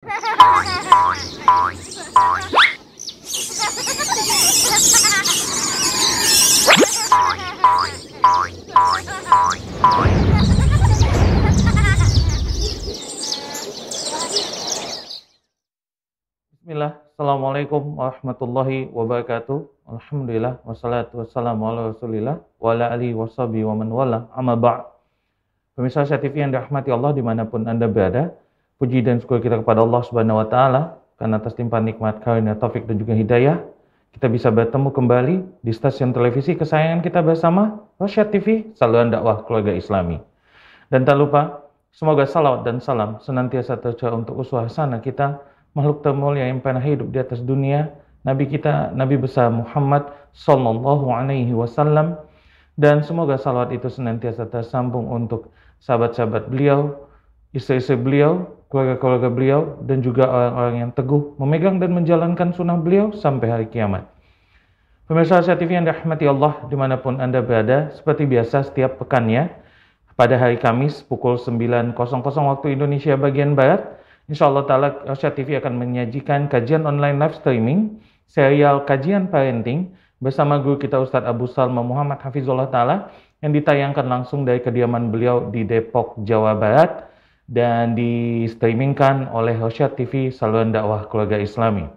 Bismillah, Assalamualaikum warahmatullahi wabarakatuh. Alhamdulillah, wassalatu wassalamu ala rasulillah, wa ala alihi wa man wala, amma ba' Pemirsa Asia TV yang dirahmati Allah di mana pun Anda berada, puji dan syukur kita kepada Allah Subhanahu wa Ta'ala karena atas timpahan nikmat karunia taufik dan juga hidayah, kita bisa bertemu kembali di stasiun televisi kesayangan kita bersama, Rosyad TV, saluran dakwah keluarga Islami. Dan tak lupa, semoga salawat dan salam senantiasa tercurah untuk uswah sana kita, makhluk termulia yang pernah hidup di atas dunia, Nabi kita, Nabi besar Muhammad Sallallahu Alaihi Wasallam, dan semoga salawat itu senantiasa tersambung untuk sahabat-sahabat beliau, istri-istri beliau, keluarga-keluarga beliau, dan juga orang-orang yang teguh memegang dan menjalankan sunnah beliau sampai hari kiamat. Pemirsa Asia TV yang dirahmati Allah di mana pun Anda berada, seperti biasa setiap pekannya, pada hari Kamis pukul 9.00 waktu Indonesia bagian Barat, Insya Allah Ta'ala Asia TV akan menyajikan kajian online live streaming serial kajian parenting bersama guru kita Ustadz Abu Salma Muhammad Hafizullah Ta'ala yang ditayangkan langsung dari kediaman beliau di Depok, Jawa Barat dan di streamingkan oleh Rosyad TV saluran dakwah keluarga islami.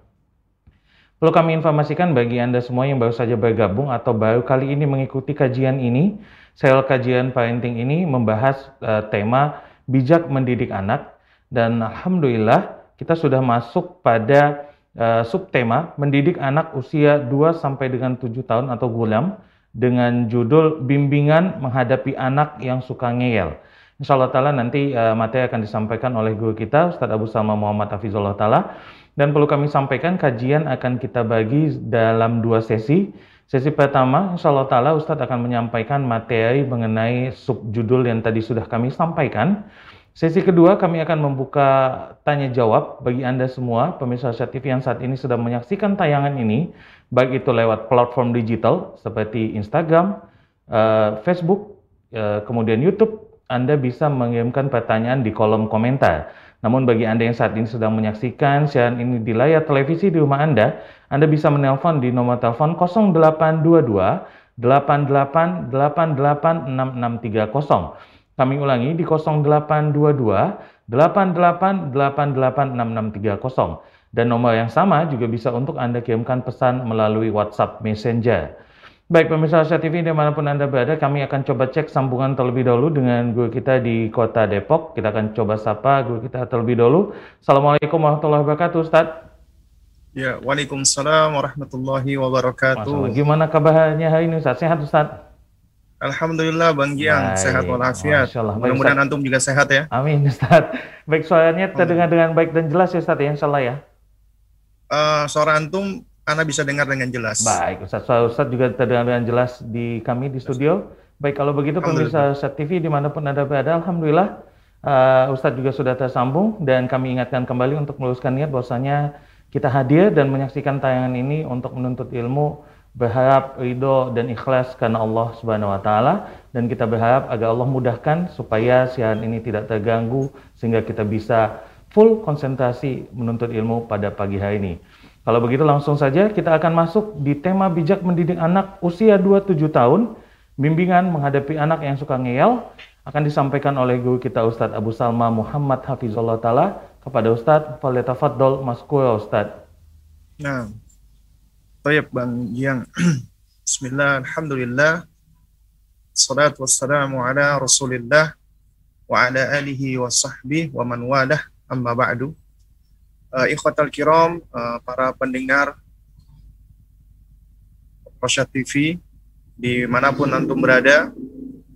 Perlu kami informasikan bagi Anda semua yang baru saja bergabung atau baru kali ini mengikuti kajian ini, serial kajian parenting ini membahas uh, tema bijak mendidik anak dan alhamdulillah kita sudah masuk pada uh, subtema mendidik anak usia 2 sampai dengan 7 tahun atau gulam dengan judul bimbingan menghadapi anak yang suka ngeyel. Insya Allah Ta'ala nanti uh, materi akan disampaikan oleh guru kita Ustadz Abu Salma Muhammad Hafizullah Ta'ala. Dan perlu kami sampaikan kajian akan kita bagi dalam dua sesi. Sesi pertama, insya Allah Ta'ala Ustadz akan menyampaikan materi mengenai subjudul yang tadi sudah kami sampaikan. Sesi kedua kami akan membuka tanya jawab bagi Anda semua pemirsa Asia TV yang saat ini sedang menyaksikan tayangan ini baik itu lewat platform digital seperti Instagram, uh, Facebook, uh, kemudian YouTube Anda bisa mengirimkan pertanyaan di kolom komentar. Namun bagi Anda yang saat ini sedang menyaksikan siaran ini di layar televisi di rumah Anda, Anda bisa menelpon di nomor telepon 0822 88 88 6630 kami ulangi di 0822 88886630 dan nomor yang sama juga bisa untuk Anda kirimkan pesan melalui WhatsApp Messenger. Baik pemirsa Asia TV di mana pun Anda berada, kami akan coba cek sambungan terlebih dahulu dengan guru kita di kota Depok. Kita akan coba sapa guru kita terlebih dahulu. Assalamualaikum warahmatullahi wabarakatuh Ustaz. Ya, Waalaikumsalam warahmatullahi wabarakatuh. Masalah. Gimana kabarnya hari ini Ustaz? Sehat Ustaz? Alhamdulillah Bang Giang baik. sehat walafiat. Mudah-mudahan antum juga sehat ya. Amin Ustaz. Baik suaranya terdengar dengan baik dan jelas ya Ustaz ya insyaallah ya. Uh, suara antum Anda bisa dengar dengan jelas. Baik Ustaz. Ustaz juga terdengar dengan jelas di kami di studio. Baik kalau begitu pemirsa Ustaz TV di mana pun Anda berada Alhamdulillah uh, Ustadz juga sudah tersambung dan kami ingatkan kembali untuk meluruskan niat bahwasanya kita hadir dan menyaksikan tayangan ini untuk menuntut ilmu berharap ridho dan ikhlas karena Allah Subhanahu wa taala dan kita berharap agar Allah mudahkan supaya siaran ini tidak terganggu sehingga kita bisa full konsentrasi menuntut ilmu pada pagi hari ini. Kalau begitu langsung saja kita akan masuk di tema bijak mendidik anak usia 27 tahun, bimbingan menghadapi anak yang suka ngeyel akan disampaikan oleh guru kita Ustadz Abu Salma Muhammad Hafizullah Ta'ala kepada Ustadz Falyatafaddol Maskura Ustadz. Nah, Tayyip Bang Yang. Bismillah, Alhamdulillah. Salatu wassalamu ala Rasulillah wa ala alihi wa sahbihi wa man walah amma ba'du. Uh, ikhwatal kiram, uh, para pendengar Rosyad TV di mana pun antum berada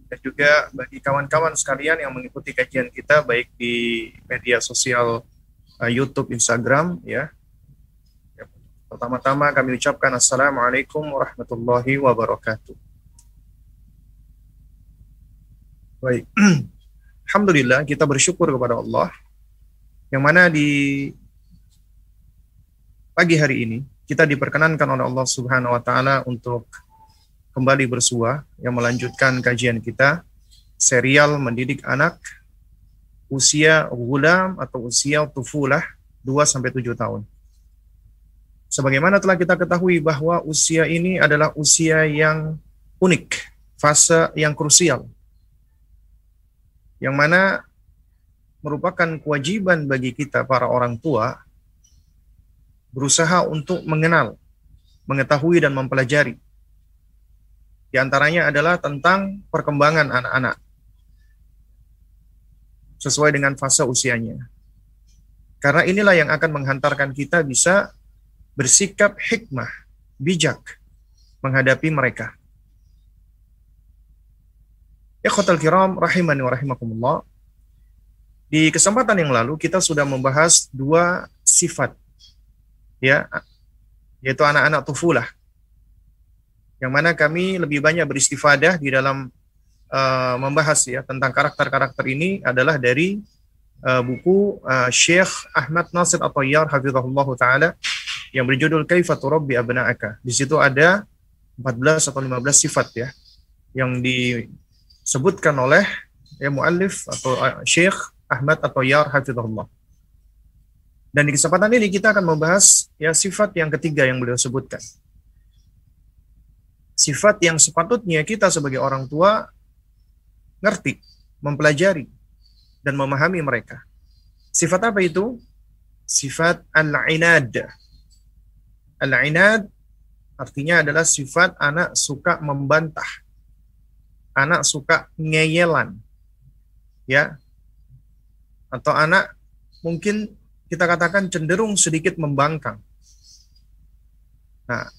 dan juga bagi kawan-kawan sekalian yang mengikuti kajian kita baik di media sosial uh, YouTube, Instagram ya Pertama-tama kami ucapkan Assalamualaikum warahmatullahi wabarakatuh. Baik. Alhamdulillah kita bersyukur kepada Allah yang mana di pagi hari ini kita diperkenankan oleh Allah Subhanahu wa taala untuk kembali bersua yang melanjutkan kajian kita serial mendidik anak usia gulam atau usia tufulah sampai 7 tahun. Sebagaimana telah kita ketahui bahwa usia ini adalah usia yang unik, fase yang krusial. Yang mana merupakan kewajiban bagi kita para orang tua berusaha untuk mengenal, mengetahui dan mempelajari. Di antaranya adalah tentang perkembangan anak-anak sesuai dengan fase usianya. Karena inilah yang akan menghantarkan kita bisa bersikap hikmah, bijak menghadapi mereka. Ikhwatal kiram rahimani wa rahimakumullah. Di kesempatan yang lalu kita sudah membahas dua sifat ya yaitu anak-anak tufulah yang mana kami lebih banyak beristifadah di dalam uh, membahas ya tentang karakter-karakter ini adalah dari uh, buku uh, Syekh Ahmad Nasir atau Yar hafizahullah taala yang berjudul Kaifatu Rabbi Abna'aka. Di situ ada 14 atau 15 sifat ya yang disebutkan oleh ya muallif atau uh, Syekh Ahmad atau Yar hafizahullah. Dan di kesempatan ini kita akan membahas ya sifat yang ketiga yang beliau sebutkan. Sifat yang sepatutnya kita sebagai orang tua ngerti, mempelajari, dan memahami mereka. Sifat apa itu? Sifat al-inad. Al-inad artinya adalah sifat anak suka membantah. Anak suka ngeyelan. Ya. Atau anak mungkin kita katakan cenderung sedikit membangkang. Nah,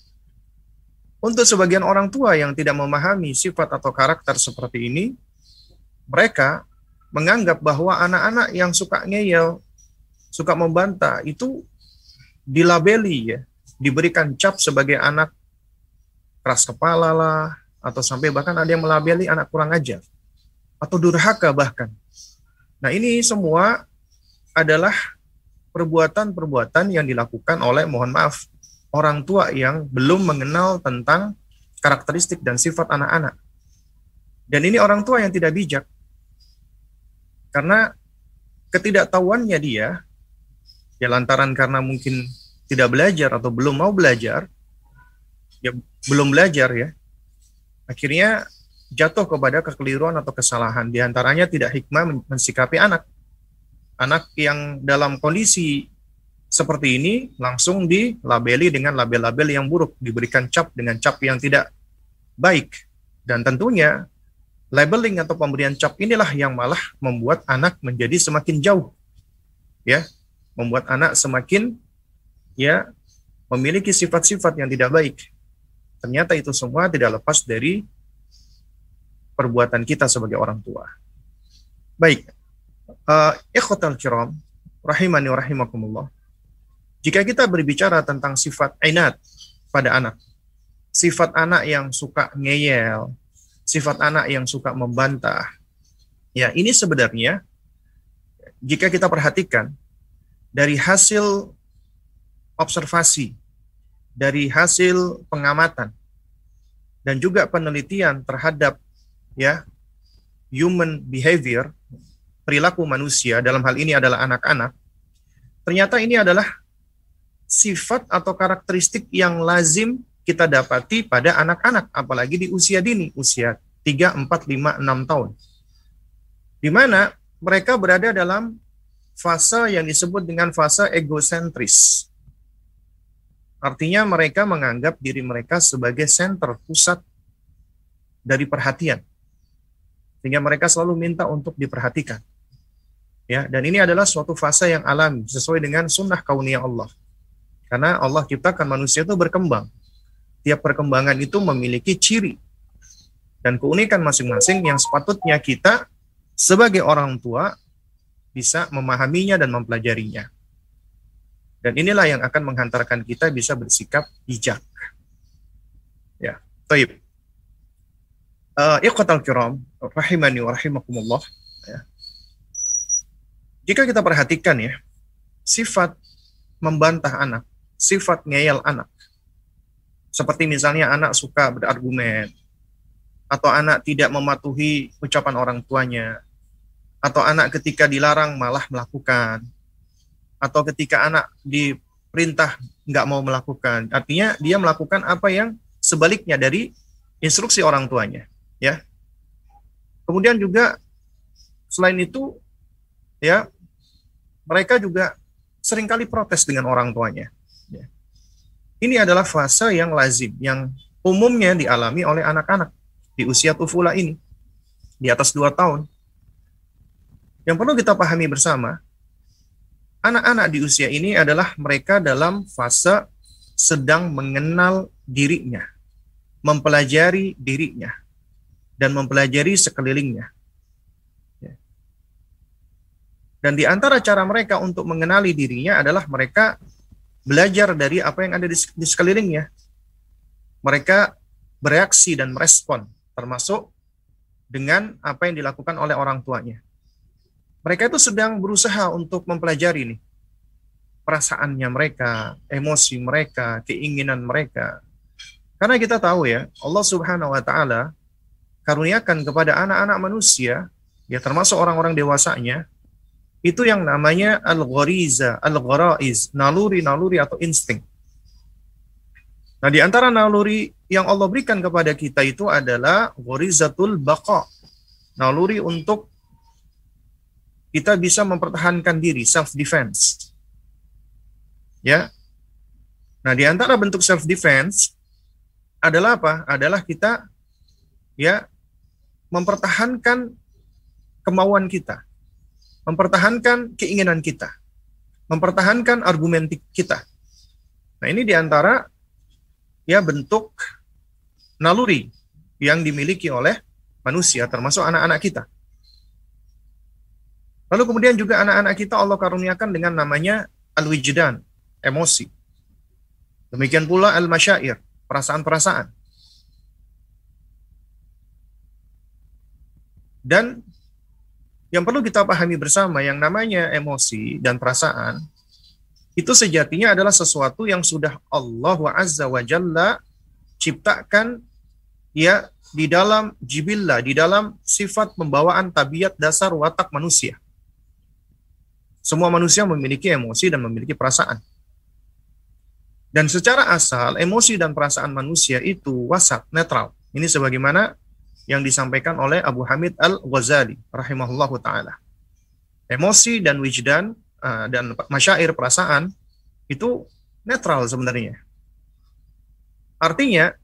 untuk sebagian orang tua yang tidak memahami sifat atau karakter seperti ini, mereka menganggap bahwa anak-anak yang suka ngeyel, suka membantah itu dilabeli ya, diberikan cap sebagai anak keras kepala lah, atau sampai bahkan ada yang melabeli anak kurang ajar, atau durhaka bahkan. Nah ini semua adalah perbuatan-perbuatan yang dilakukan oleh, mohon maaf, orang tua yang belum mengenal tentang karakteristik dan sifat anak-anak. Dan ini orang tua yang tidak bijak, karena ketidaktahuannya dia, ya lantaran karena mungkin tidak belajar atau belum mau belajar, ya belum belajar ya, akhirnya jatuh kepada kekeliruan atau kesalahan. Di antaranya tidak hikmah mensikapi anak. Anak yang dalam kondisi seperti ini langsung dilabeli dengan label-label yang buruk, diberikan cap dengan cap yang tidak baik. Dan tentunya labeling atau pemberian cap inilah yang malah membuat anak menjadi semakin jauh ya. Membuat anak semakin ya memiliki sifat-sifat yang tidak baik. Ternyata itu semua tidak lepas dari perbuatan kita sebagai orang tua. Baik uh, ikhwatal kiram rahimani rahimakumullah jika kita berbicara tentang sifat ainat pada anak sifat anak yang suka ngeyel sifat anak yang suka membantah. Ya, ini sebenarnya jika kita perhatikan dari hasil observasi, dari hasil pengamatan dan juga penelitian terhadap ya human behavior, perilaku manusia dalam hal ini adalah anak-anak. Ternyata ini adalah sifat atau karakteristik yang lazim kita dapati pada anak-anak, apalagi di usia dini, usia 3, 4, 5, 6 tahun. Di mana mereka berada dalam fase yang disebut dengan fase egosentris. Artinya mereka menganggap diri mereka sebagai center, pusat dari perhatian. Sehingga mereka selalu minta untuk diperhatikan. Ya, dan ini adalah suatu fase yang alami sesuai dengan sunnah kauniyah Allah. Karena Allah ciptakan manusia itu berkembang tiap perkembangan itu memiliki ciri dan keunikan masing-masing yang sepatutnya kita sebagai orang tua bisa memahaminya dan mempelajarinya. Dan inilah yang akan menghantarkan kita bisa bersikap bijak. Ya, taib. Uh, kiram, rahimani wa rahimakumullah. Ya. Jika kita perhatikan ya, sifat membantah anak, sifat ngeyel anak, seperti misalnya anak suka berargumen, atau anak tidak mematuhi ucapan orang tuanya, atau anak ketika dilarang malah melakukan. atau ketika anak diperintah nggak mau melakukan. Artinya dia melakukan apa yang sebaliknya dari instruksi orang tuanya, ya. Kemudian juga selain itu ya mereka juga sering kali protes dengan orang tuanya. Ya. Ini adalah fase yang lazim, yang umumnya dialami oleh anak-anak di usia tufula ini, di atas dua tahun. Yang perlu kita pahami bersama, anak-anak di usia ini adalah mereka dalam fase sedang mengenal dirinya, mempelajari dirinya, dan mempelajari sekelilingnya. Ya. Dan di antara cara mereka untuk mengenali dirinya adalah mereka belajar dari apa yang ada di sekelilingnya. Mereka bereaksi dan merespon, termasuk dengan apa yang dilakukan oleh orang tuanya. Mereka itu sedang berusaha untuk mempelajari nih perasaannya mereka, emosi mereka, keinginan mereka. Karena kita tahu ya, Allah Subhanahu wa taala karuniakan kepada anak-anak manusia, ya termasuk orang-orang dewasanya, itu yang namanya al-ghariza, al-gharaiz, naluri-naluri atau insting. Nah, di antara naluri yang Allah berikan kepada kita itu adalah gharizatul baqa. Naluri untuk kita bisa mempertahankan diri, self defense. Ya. Nah, di antara bentuk self defense adalah apa? Adalah kita ya mempertahankan kemauan kita, mempertahankan keinginan kita, mempertahankan argumen kita. Nah, ini di antara ya bentuk naluri yang dimiliki oleh manusia termasuk anak-anak kita. Lalu kemudian juga anak-anak kita Allah karuniakan dengan namanya al-wijdan, emosi. Demikian pula al-masyair, perasaan-perasaan. Dan yang perlu kita pahami bersama yang namanya emosi dan perasaan itu sejatinya adalah sesuatu yang sudah Allah wa Azza wa Jalla ciptakan ya di dalam jibillah, di dalam sifat pembawaan tabiat dasar watak manusia. Semua manusia memiliki emosi dan memiliki perasaan. Dan secara asal, emosi dan perasaan manusia itu wasat, netral. Ini sebagaimana yang disampaikan oleh Abu Hamid Al-Ghazali rahimahullahu taala. Emosi dan wijdan uh, dan masyair perasaan itu netral sebenarnya. Artinya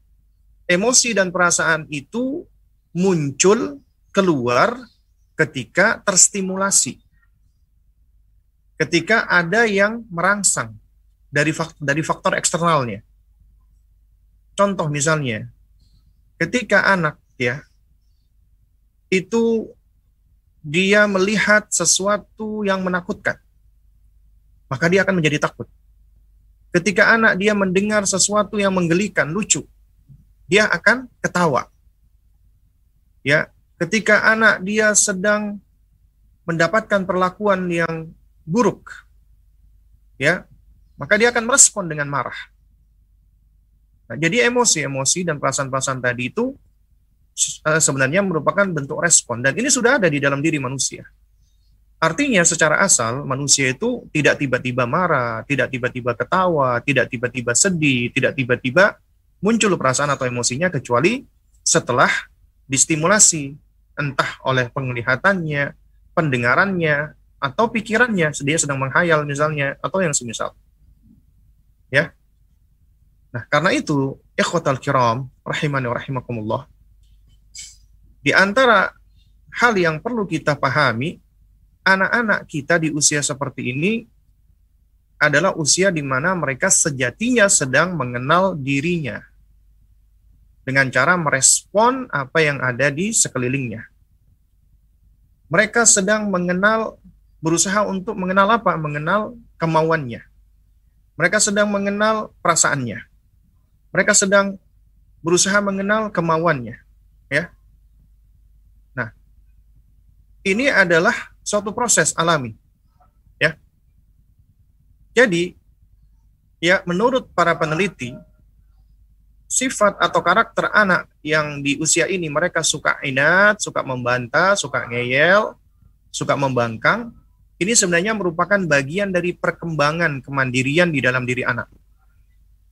emosi dan perasaan itu muncul keluar ketika terstimulasi. Ketika ada yang merangsang dari faktor, dari faktor eksternalnya. Contoh misalnya, ketika anak ya itu dia melihat sesuatu yang menakutkan maka dia akan menjadi takut. Ketika anak dia mendengar sesuatu yang menggelikan, lucu, dia akan ketawa. Ya, ketika anak dia sedang mendapatkan perlakuan yang buruk, ya, maka dia akan merespon dengan marah. Nah, jadi emosi-emosi dan perasaan-perasaan tadi itu eh, sebenarnya merupakan bentuk respon dan ini sudah ada di dalam diri manusia. Artinya secara asal manusia itu tidak tiba-tiba marah, tidak tiba-tiba ketawa, tidak tiba-tiba sedih, tidak tiba-tiba muncul perasaan atau emosinya kecuali setelah distimulasi entah oleh penglihatannya, pendengarannya, atau pikirannya, dia sedang menghayal misalnya, atau yang semisal. Ya. Nah, karena itu, ikhwatal kiram, rahimani rahimakumullah, di antara hal yang perlu kita pahami anak-anak kita di usia seperti ini adalah usia di mana mereka sejatinya sedang mengenal dirinya dengan cara merespon apa yang ada di sekelilingnya. Mereka sedang mengenal, berusaha untuk mengenal apa? Mengenal kemauannya. Mereka sedang mengenal perasaannya. Mereka sedang berusaha mengenal kemauannya. Ya. Ini adalah suatu proses alami. Ya. Jadi, ya menurut para peneliti, sifat atau karakter anak yang di usia ini mereka suka inat, suka membantah, suka ngeyel, suka membangkang, ini sebenarnya merupakan bagian dari perkembangan kemandirian di dalam diri anak.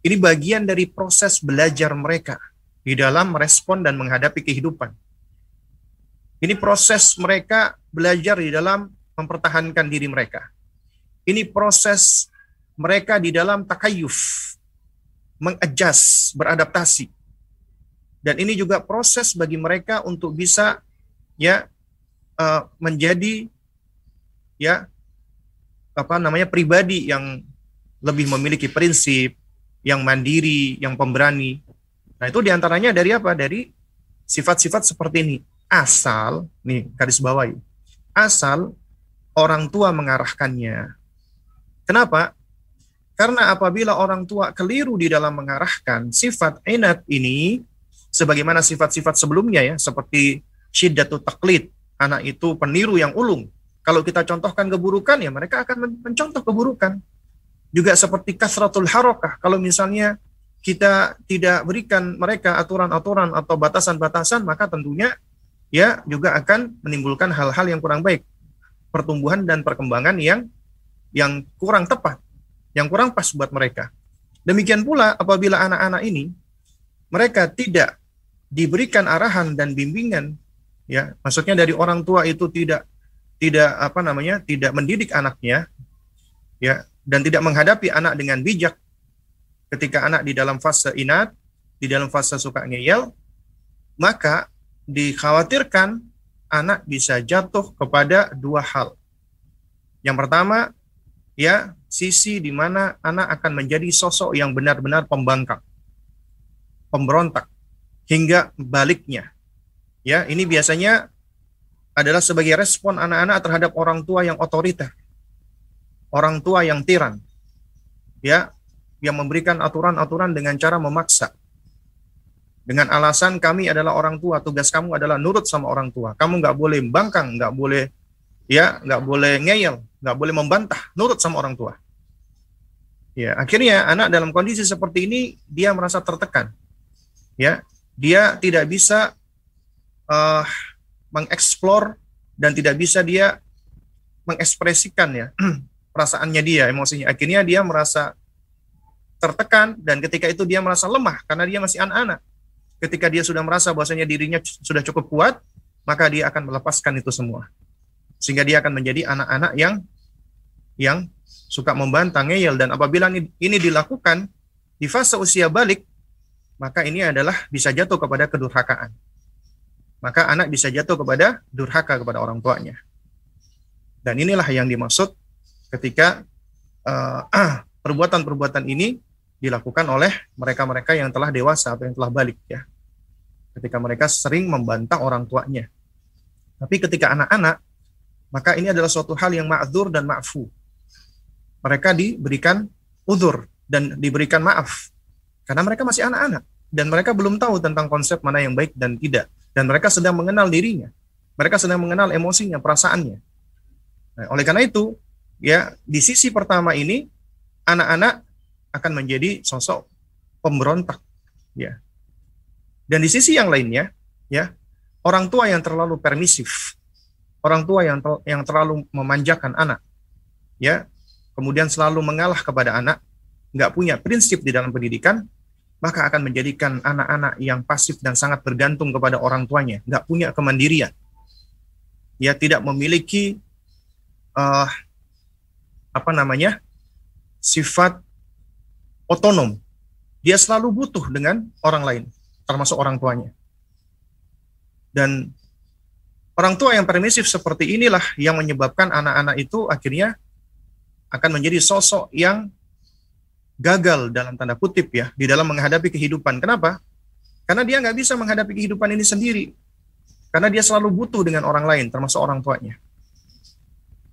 Ini bagian dari proses belajar mereka di dalam merespon dan menghadapi kehidupan. Ini proses mereka belajar di dalam mempertahankan diri mereka. Ini proses mereka di dalam takayuf, mengadjust, beradaptasi. Dan ini juga proses bagi mereka untuk bisa ya uh, menjadi ya apa namanya pribadi yang lebih memiliki prinsip, yang mandiri, yang pemberani. Nah, itu di antaranya dari apa? Dari sifat-sifat seperti ini. Asal, nih garis bawahi, asal orang tua mengarahkannya. Kenapa? Karena apabila orang tua keliru di dalam mengarahkan sifat inat ini, sebagaimana sifat-sifat sebelumnya ya, seperti syiddatu taklid, anak itu peniru yang ulung. Kalau kita contohkan keburukan ya mereka akan mencontoh keburukan. Juga seperti kasratul harokah, kalau misalnya kita tidak berikan mereka aturan-aturan atau batasan-batasan, maka tentunya ya juga akan menimbulkan hal-hal yang kurang baik, pertumbuhan dan perkembangan yang yang kurang tepat, yang kurang pas buat mereka. Demikian pula apabila anak-anak ini mereka tidak diberikan arahan dan bimbingan, ya maksudnya dari orang tua itu tidak tidak apa namanya tidak mendidik anaknya, ya dan tidak menghadapi anak dengan bijak, ketika anak di dalam fase inat, di dalam fase suka ngeyel, maka dikhawatirkan anak bisa jatuh kepada dua hal. Yang pertama, ya, sisi di mana anak akan menjadi sosok yang benar-benar pembangkang, pemberontak, hingga baliknya. Ya, ini biasanya adalah sebagai respon anak-anak terhadap orang tua yang otoriter, orang tua yang tiran. Ya, yang memberikan aturan-aturan dengan cara memaksa. Dengan alasan kami adalah orang tua, tugas kamu adalah nurut sama orang tua. Kamu nggak boleh bangkang, nggak boleh ya, nggak boleh ngeyel, nggak boleh membantah, nurut sama orang tua. Ya, akhirnya anak dalam kondisi seperti ini dia merasa tertekan. Ya, dia tidak bisa uh, mengeksplor dan tidak bisa dia mengekspresikan ya perasaannya dia, emosinya. Akhirnya dia merasa tertekan dan ketika itu dia merasa lemah karena dia masih anak-anak. Ketika dia sudah merasa bahwasanya dirinya sudah cukup kuat, maka dia akan melepaskan itu semua. Sehingga dia akan menjadi anak-anak yang yang suka membantah ngeyel dan apabila ini, dilakukan di fase usia balik, maka ini adalah bisa jatuh kepada kedurhakaan. Maka anak bisa jatuh kepada durhaka kepada orang tuanya. Dan inilah yang dimaksud ketika uh, perbuatan-perbuatan ini dilakukan oleh mereka-mereka yang telah dewasa atau yang telah balik ya. Ketika mereka sering membantah orang tuanya. Tapi ketika anak-anak, maka ini adalah suatu hal yang ma'dzur dan ma'fu. Mereka diberikan uzur dan diberikan maaf. Karena mereka masih anak-anak. Dan mereka belum tahu tentang konsep mana yang baik dan tidak. Dan mereka sedang mengenal dirinya. Mereka sedang mengenal emosinya, perasaannya. Nah, oleh karena itu, ya di sisi pertama ini, anak-anak akan menjadi sosok pemberontak ya. Dan di sisi yang lainnya ya orang tua yang terlalu permisif orang tua yang ter, yang terlalu memanjakan anak ya kemudian selalu mengalah kepada anak nggak punya prinsip di dalam pendidikan maka akan menjadikan anak-anak yang pasif dan sangat bergantung kepada orang tuanya nggak punya kemandirian. Ya tidak memiliki uh, apa namanya sifat otonom. Dia selalu butuh dengan orang lain, termasuk orang tuanya. Dan orang tua yang permisif seperti inilah yang menyebabkan anak-anak itu akhirnya akan menjadi sosok yang gagal dalam tanda kutip ya di dalam menghadapi kehidupan. Kenapa? Karena dia nggak bisa menghadapi kehidupan ini sendiri. Karena dia selalu butuh dengan orang lain, termasuk orang tuanya.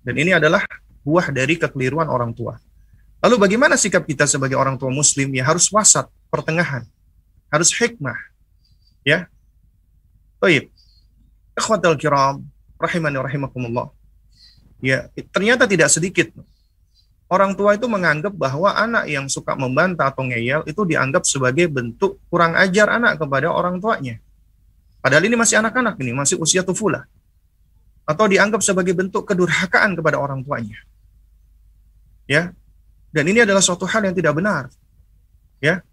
Dan ini adalah buah dari kekeliruan orang tua. Lalu bagaimana sikap kita sebagai orang tua muslim ya harus wasat, pertengahan. Harus hikmah. Ya. Baik. Ikhwatal kiram, rahimani rahimakumullah. Ya, ternyata tidak sedikit orang tua itu menganggap bahwa anak yang suka membantah atau ngeyel itu dianggap sebagai bentuk kurang ajar anak kepada orang tuanya. Padahal ini masih anak-anak ini, masih usia tufula. atau dianggap sebagai bentuk kedurhakaan kepada orang tuanya. Ya. Dan ini adalah suatu hal yang tidak benar. Ya.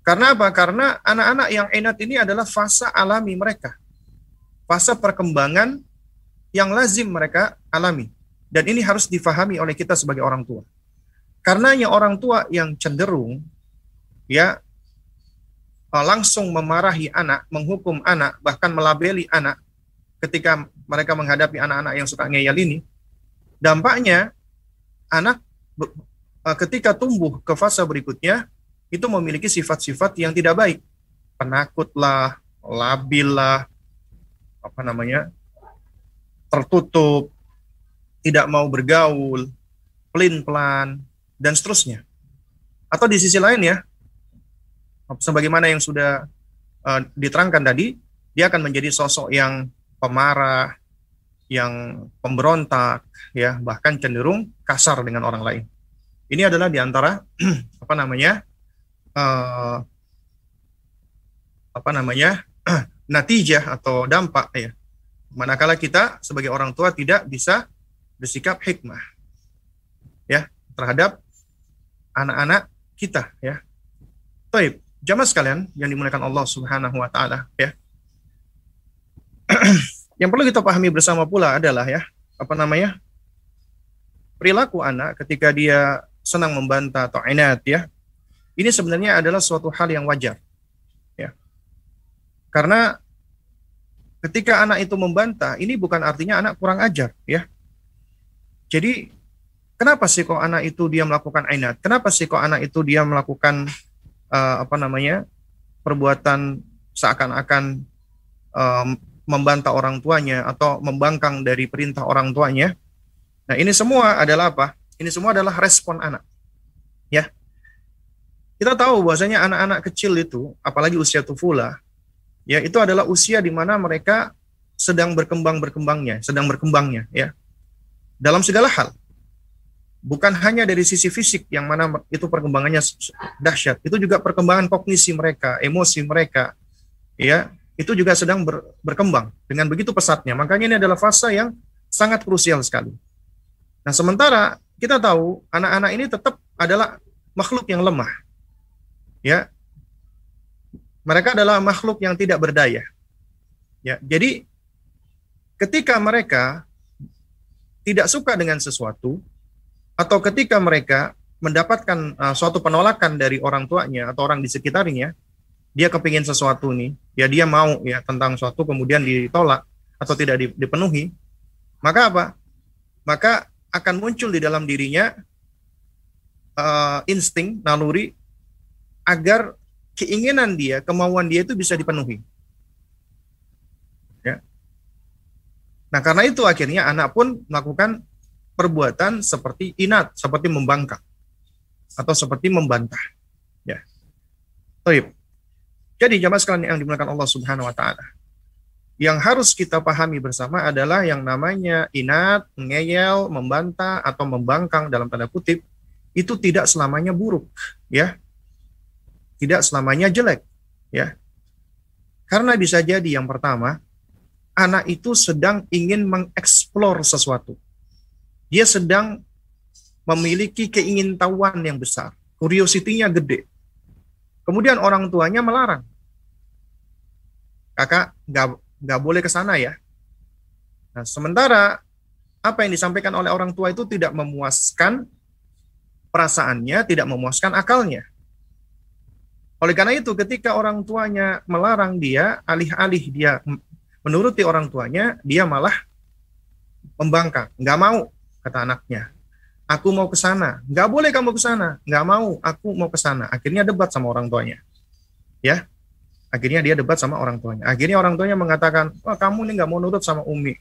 Karena apa? Karena anak-anak yang inat ini adalah fase alami mereka. Fase perkembangan yang lazim mereka alami. Dan ini harus difahami oleh kita sebagai orang tua. Karenanya orang tua yang cenderung ya eh, langsung memarahi anak, menghukum anak, bahkan melabeli anak ketika mereka menghadapi anak-anak yang suka ngeyel ini, dampaknya anak ketika tumbuh ke fase berikutnya itu memiliki sifat-sifat yang tidak baik. Penakutlah, labil lah, apa namanya, tertutup, tidak mau bergaul, pelin-pelan, dan seterusnya. Atau di sisi lain ya, sebagaimana yang sudah uh, diterangkan tadi, dia akan menjadi sosok yang pemarah, yang pemberontak, ya bahkan cenderung kasar dengan orang lain. Ini adalah di antara apa namanya uh, apa namanya natijah atau dampak ya. Manakala kita sebagai orang tua tidak bisa bersikap hikmah ya terhadap anak-anak kita ya. Taib, jamaah sekalian yang dimuliakan Allah Subhanahu wa taala ya. yang perlu kita pahami bersama pula adalah ya, apa namanya? perilaku anak ketika dia senang membantah atau inat ya. Ini sebenarnya adalah suatu hal yang wajar. Ya. Karena ketika anak itu membantah, ini bukan artinya anak kurang ajar ya. Jadi kenapa sih kok anak itu dia melakukan ainat? Kenapa sih kok anak itu dia melakukan uh, apa namanya perbuatan seakan-akan um, membantah orang tuanya atau membangkang dari perintah orang tuanya? Nah ini semua adalah apa? Ini semua adalah respon anak. Ya, kita tahu bahwasanya anak-anak kecil itu, apalagi usia tufula, ya itu adalah usia di mana mereka sedang berkembang berkembangnya, sedang berkembangnya, ya dalam segala hal. Bukan hanya dari sisi fisik yang mana itu perkembangannya dahsyat, itu juga perkembangan kognisi mereka, emosi mereka, ya itu juga sedang ber, berkembang dengan begitu pesatnya. Makanya ini adalah fase yang sangat krusial sekali. Nah, sementara kita tahu anak-anak ini tetap adalah makhluk yang lemah. Ya. Mereka adalah makhluk yang tidak berdaya. Ya, jadi ketika mereka tidak suka dengan sesuatu atau ketika mereka mendapatkan uh, suatu penolakan dari orang tuanya atau orang di sekitarnya, dia kepingin sesuatu nih, ya dia mau ya tentang suatu kemudian ditolak atau tidak dipenuhi, maka apa? Maka akan muncul di dalam dirinya uh, insting naluri agar keinginan dia, kemauan dia itu bisa dipenuhi. Nah, karena itu akhirnya anak pun melakukan perbuatan seperti inat, seperti membangkang atau seperti membantah. Ya. Jadi jamaah sekalian yang dimuliakan Allah Subhanahu wa taala. Yang harus kita pahami bersama adalah yang namanya inat, ngeyel, membantah atau membangkang dalam tanda kutip itu tidak selamanya buruk, ya. Tidak selamanya jelek, ya. Karena bisa jadi yang pertama, anak itu sedang ingin mengeksplor sesuatu. Dia sedang memiliki keingintahuan yang besar. Curiosity-nya gede. Kemudian orang tuanya melarang. Kakak, nggak nggak boleh ke sana ya. Nah, sementara apa yang disampaikan oleh orang tua itu tidak memuaskan perasaannya, tidak memuaskan akalnya. Oleh karena itu, ketika orang tuanya melarang dia, alih-alih dia menuruti orang tuanya, dia malah membangkang. Nggak mau, kata anaknya. Aku mau ke sana. Nggak boleh kamu ke sana. Nggak mau, aku mau ke sana. Akhirnya debat sama orang tuanya. Ya, akhirnya dia debat sama orang tuanya. Akhirnya orang tuanya mengatakan, wah kamu ini nggak mau nurut sama Umi.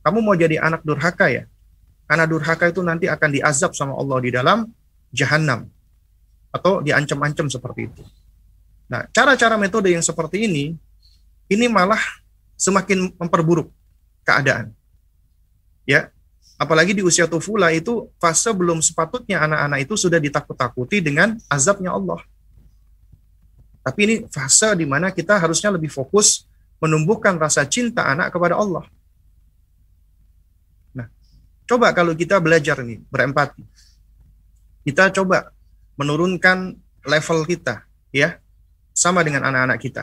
Kamu mau jadi anak durhaka ya? Karena durhaka itu nanti akan diazab sama Allah di dalam jahanam. Atau diancam-ancam seperti itu. Nah, cara-cara metode yang seperti ini, ini malah semakin memperburuk keadaan. Ya, apalagi di usia tufula itu fase belum sepatutnya anak-anak itu sudah ditakut-takuti dengan azabnya Allah. Tapi ini fase di mana kita harusnya lebih fokus menumbuhkan rasa cinta anak kepada Allah. Coba kalau kita belajar nih, berempati. Kita coba menurunkan level kita, ya, sama dengan anak-anak kita.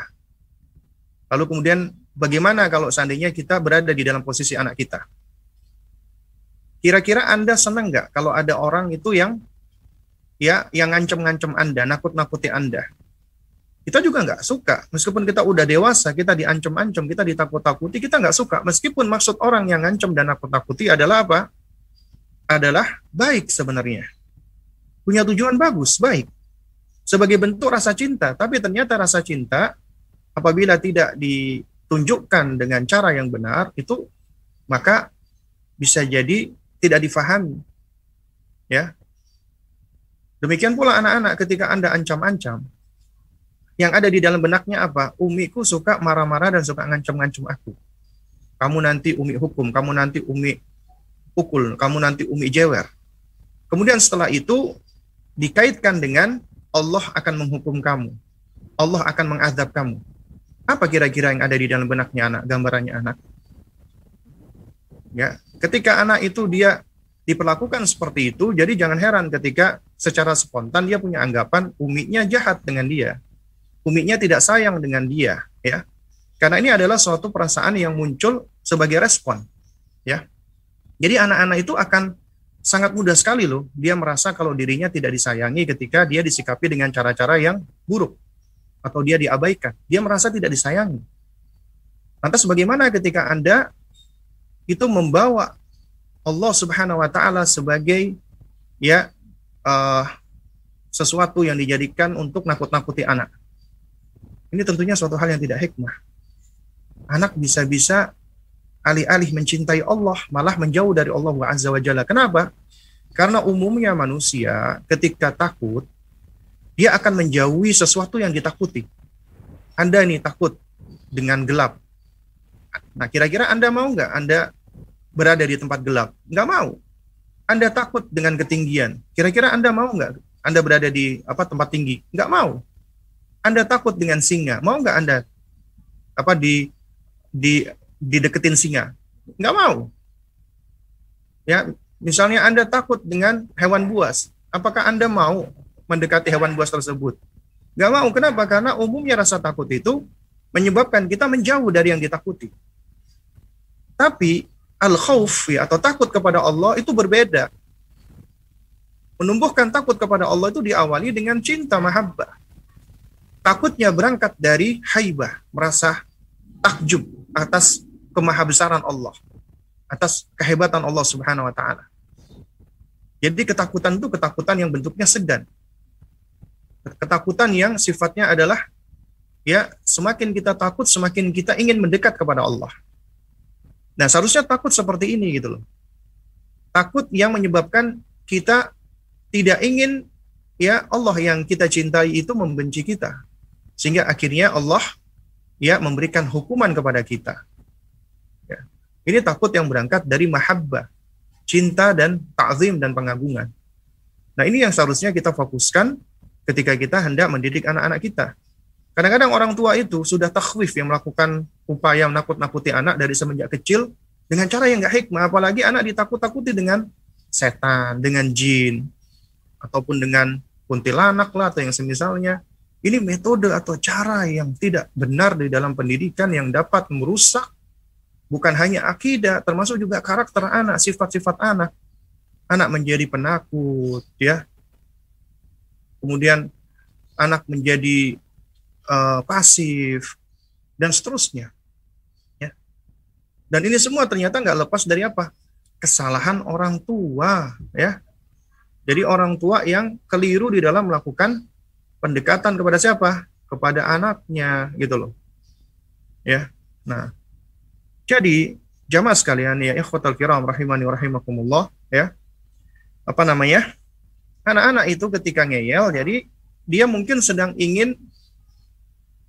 Lalu kemudian bagaimana kalau seandainya kita berada di dalam posisi anak kita? Kira-kira Anda senang nggak kalau ada orang itu yang ya yang ngancem-ngancem Anda, nakut-nakuti Anda? Kita juga nggak suka. Meskipun kita udah dewasa, kita diancam-ancam, kita ditakut-takuti, kita nggak suka. Meskipun maksud orang yang ngancam dan nakut-takuti adalah apa? Adalah baik sebenarnya. Punya tujuan bagus, baik. Sebagai bentuk rasa cinta. Tapi ternyata rasa cinta apabila tidak ditunjukkan dengan cara yang benar, itu maka bisa jadi tidak difahami. Ya. Demikian pula anak-anak ketika Anda ancam-ancam, yang ada di dalam benaknya apa? Umiku suka marah-marah dan suka ngancam-ngancam aku. Kamu nanti umi hukum, kamu nanti umi pukul, kamu nanti umi jewer. Kemudian setelah itu dikaitkan dengan Allah akan menghukum kamu. Allah akan mengadab kamu. Apa kira-kira yang ada di dalam benaknya anak, gambarannya anak? Ya, ketika anak itu dia diperlakukan seperti itu, jadi jangan heran ketika secara spontan dia punya anggapan umiknya jahat dengan dia uminya tidak sayang dengan dia, ya. Karena ini adalah suatu perasaan yang muncul sebagai respon, ya. Jadi anak-anak itu akan sangat mudah sekali loh dia merasa kalau dirinya tidak disayangi ketika dia disikapi dengan cara-cara yang buruk atau dia diabaikan. Dia merasa tidak disayangi. Lantas bagaimana ketika Anda itu membawa Allah Subhanahu wa taala sebagai ya uh, sesuatu yang dijadikan untuk nakut-nakuti anak. Ini tentunya suatu hal yang tidak hikmah. Anak bisa-bisa alih-alih mencintai Allah, malah menjauh dari Allah Azza wa Jalla. Kenapa? Karena umumnya manusia ketika takut, dia akan menjauhi sesuatu yang ditakuti. Anda ini takut dengan gelap. Nah, kira-kira Anda mau nggak Anda berada di tempat gelap? Nggak mau. Anda takut dengan ketinggian. Kira-kira Anda mau nggak Anda berada di apa tempat tinggi? Nggak mau. Anda takut dengan singa, mau nggak Anda apa di di dideketin singa? Nggak mau. Ya, misalnya Anda takut dengan hewan buas, apakah Anda mau mendekati hewan buas tersebut? Nggak mau. Kenapa? Karena umumnya rasa takut itu menyebabkan kita menjauh dari yang ditakuti. Tapi al-khauf ya, atau takut kepada Allah itu berbeda. Menumbuhkan takut kepada Allah itu diawali dengan cinta mahabbah takutnya berangkat dari haibah, merasa takjub atas kemahabesaran Allah, atas kehebatan Allah Subhanahu wa taala. Jadi ketakutan itu ketakutan yang bentuknya segan. Ketakutan yang sifatnya adalah ya semakin kita takut semakin kita ingin mendekat kepada Allah. Nah, seharusnya takut seperti ini gitu loh. Takut yang menyebabkan kita tidak ingin ya Allah yang kita cintai itu membenci kita sehingga akhirnya Allah ya memberikan hukuman kepada kita. Ya. Ini takut yang berangkat dari mahabbah, cinta dan ta'zim dan pengagungan. Nah ini yang seharusnya kita fokuskan ketika kita hendak mendidik anak-anak kita. Kadang-kadang orang tua itu sudah takhwif yang melakukan upaya menakut-nakuti anak dari semenjak kecil dengan cara yang gak hikmah. Apalagi anak ditakut-takuti dengan setan, dengan jin, ataupun dengan kuntilanak lah atau yang semisalnya. Ini metode atau cara yang tidak benar di dalam pendidikan yang dapat merusak bukan hanya akidah, termasuk juga karakter anak, sifat-sifat anak. Anak menjadi penakut, ya. Kemudian anak menjadi uh, pasif dan seterusnya. Ya. Dan ini semua ternyata nggak lepas dari apa? Kesalahan orang tua, ya. Jadi orang tua yang keliru di dalam melakukan pendekatan kepada siapa? Kepada anaknya gitu loh. Ya. Nah, jadi jamaah sekalian ya ikhwatal kiram rahimani wa rahimakumullah ya. Apa namanya? Anak-anak itu ketika ngeyel jadi dia mungkin sedang ingin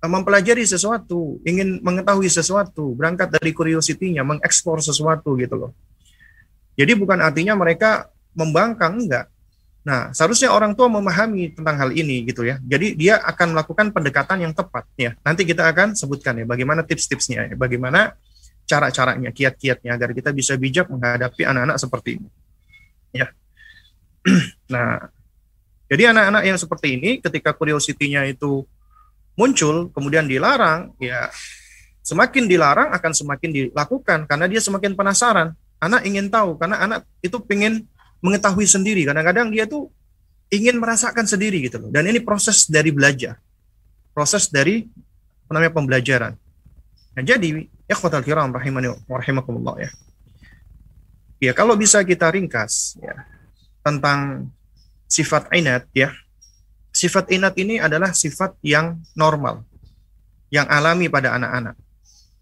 eh, mempelajari sesuatu, ingin mengetahui sesuatu, berangkat dari curiosity-nya, mengeksplor sesuatu gitu loh. Jadi bukan artinya mereka membangkang enggak, Nah, seharusnya orang tua memahami tentang hal ini gitu ya. Jadi dia akan melakukan pendekatan yang tepat ya. Nanti kita akan sebutkan ya bagaimana tips-tipsnya ya, bagaimana cara-caranya, kiat-kiatnya agar kita bisa bijak menghadapi anak-anak seperti ini. Ya. nah, jadi anak-anak yang seperti ini ketika curiosity-nya itu muncul kemudian dilarang, ya semakin dilarang akan semakin dilakukan karena dia semakin penasaran. Anak ingin tahu karena anak itu ingin mengetahui sendiri. Kadang-kadang dia tuh ingin merasakan sendiri gitu loh. Dan ini proses dari belajar. Proses dari namanya pembelajaran. Nah, jadi ikhwatal kiram rahimani rahimakumullah ya. Ya, kalau bisa kita ringkas ya tentang sifat inat ya. Sifat inat ini adalah sifat yang normal, yang alami pada anak-anak,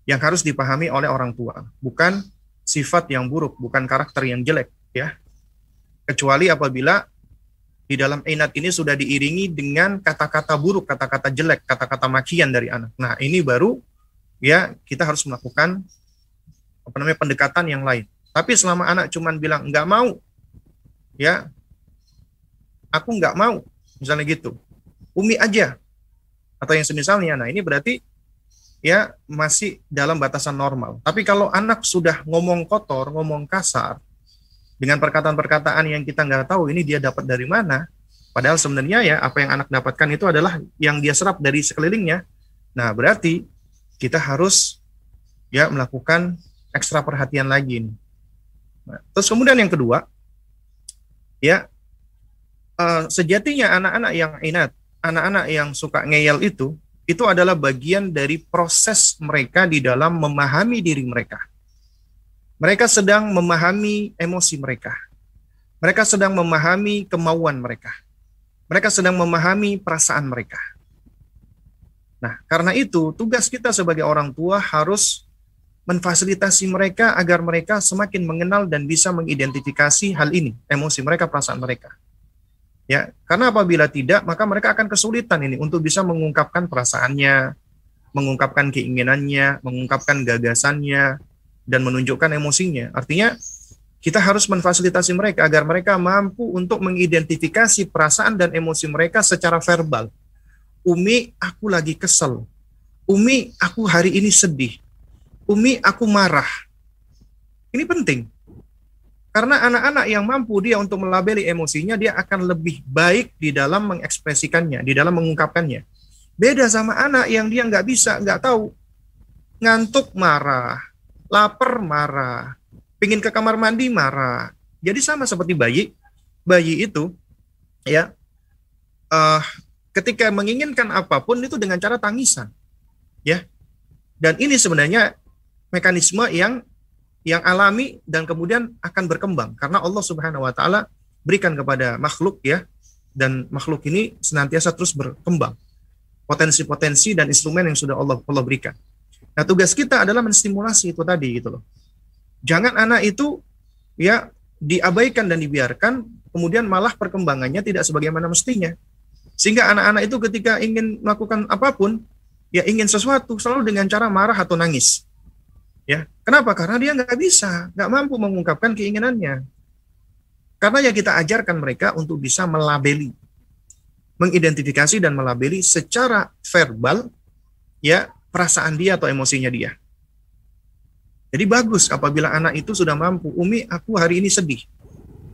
yang harus dipahami oleh orang tua, bukan sifat yang buruk, bukan karakter yang jelek ya. Kecuali apabila di dalam inat ini sudah diiringi dengan kata-kata buruk, kata-kata jelek, kata-kata makian dari anak. Nah, ini baru ya kita harus melakukan apa namanya pendekatan yang lain. Tapi selama anak cuman bilang nggak mau, ya aku nggak mau, misalnya gitu, umi aja atau yang semisalnya. Nah ini berarti ya masih dalam batasan normal. Tapi kalau anak sudah ngomong kotor, ngomong kasar, dengan perkataan-perkataan yang kita nggak tahu ini dia dapat dari mana, padahal sebenarnya ya apa yang anak dapatkan itu adalah yang dia serap dari sekelilingnya. Nah berarti kita harus ya melakukan ekstra perhatian lagi. Nah, terus kemudian yang kedua, ya uh, sejatinya anak-anak yang inat, anak-anak yang suka ngeyel itu, itu adalah bagian dari proses mereka di dalam memahami diri mereka. Mereka sedang memahami emosi mereka. Mereka sedang memahami kemauan mereka. Mereka sedang memahami perasaan mereka. Nah, karena itu tugas kita sebagai orang tua harus memfasilitasi mereka agar mereka semakin mengenal dan bisa mengidentifikasi hal ini, emosi mereka, perasaan mereka. Ya, karena apabila tidak, maka mereka akan kesulitan ini untuk bisa mengungkapkan perasaannya, mengungkapkan keinginannya, mengungkapkan gagasannya, dan menunjukkan emosinya. Artinya, kita harus memfasilitasi mereka agar mereka mampu untuk mengidentifikasi perasaan dan emosi mereka secara verbal Umi, aku lagi kesel. Umi, aku hari ini sedih. Umi, aku marah. Ini penting. Karena anak-anak yang mampu dia untuk melabeli emosinya, dia akan lebih baik di dalam mengekspresikannya, di dalam mengungkapkannya. Beda sama anak yang dia nggak bisa, nggak tahu. Ngantuk marah, lapar marah, pingin ke kamar mandi marah. Jadi sama seperti bayi. Bayi itu, ya, uh, ketika menginginkan apa pun itu dengan cara tangisan. Ya. Dan ini sebenarnya mekanisme yang yang alami dan kemudian akan berkembang karena Allah Subhanahu wa taala berikan kepada makhluk ya dan makhluk ini senantiasa terus berkembang. Potensi-potensi dan instrumen yang sudah Allah Allah berikan. Nah, tugas kita adalah menstimulasi itu tadi gitu loh. Jangan anak itu ya diabaikan dan dibiarkan kemudian malah perkembangannya tidak sebagaimana mestinya. Sehingga anak-anak itu ketika ingin melakukan apa pun, ya ingin sesuatu selalu dengan cara marah atau nangis. Ya, kenapa? Karena dia nggak bisa, nggak mampu mengungkapkan keinginannya. Karena ya kita ajarkan mereka untuk bisa melabeli, mengidentifikasi dan melabeli secara verbal ya perasaan dia atau emosinya dia. Jadi bagus apabila anak itu sudah mampu, Umi, aku hari ini sedih.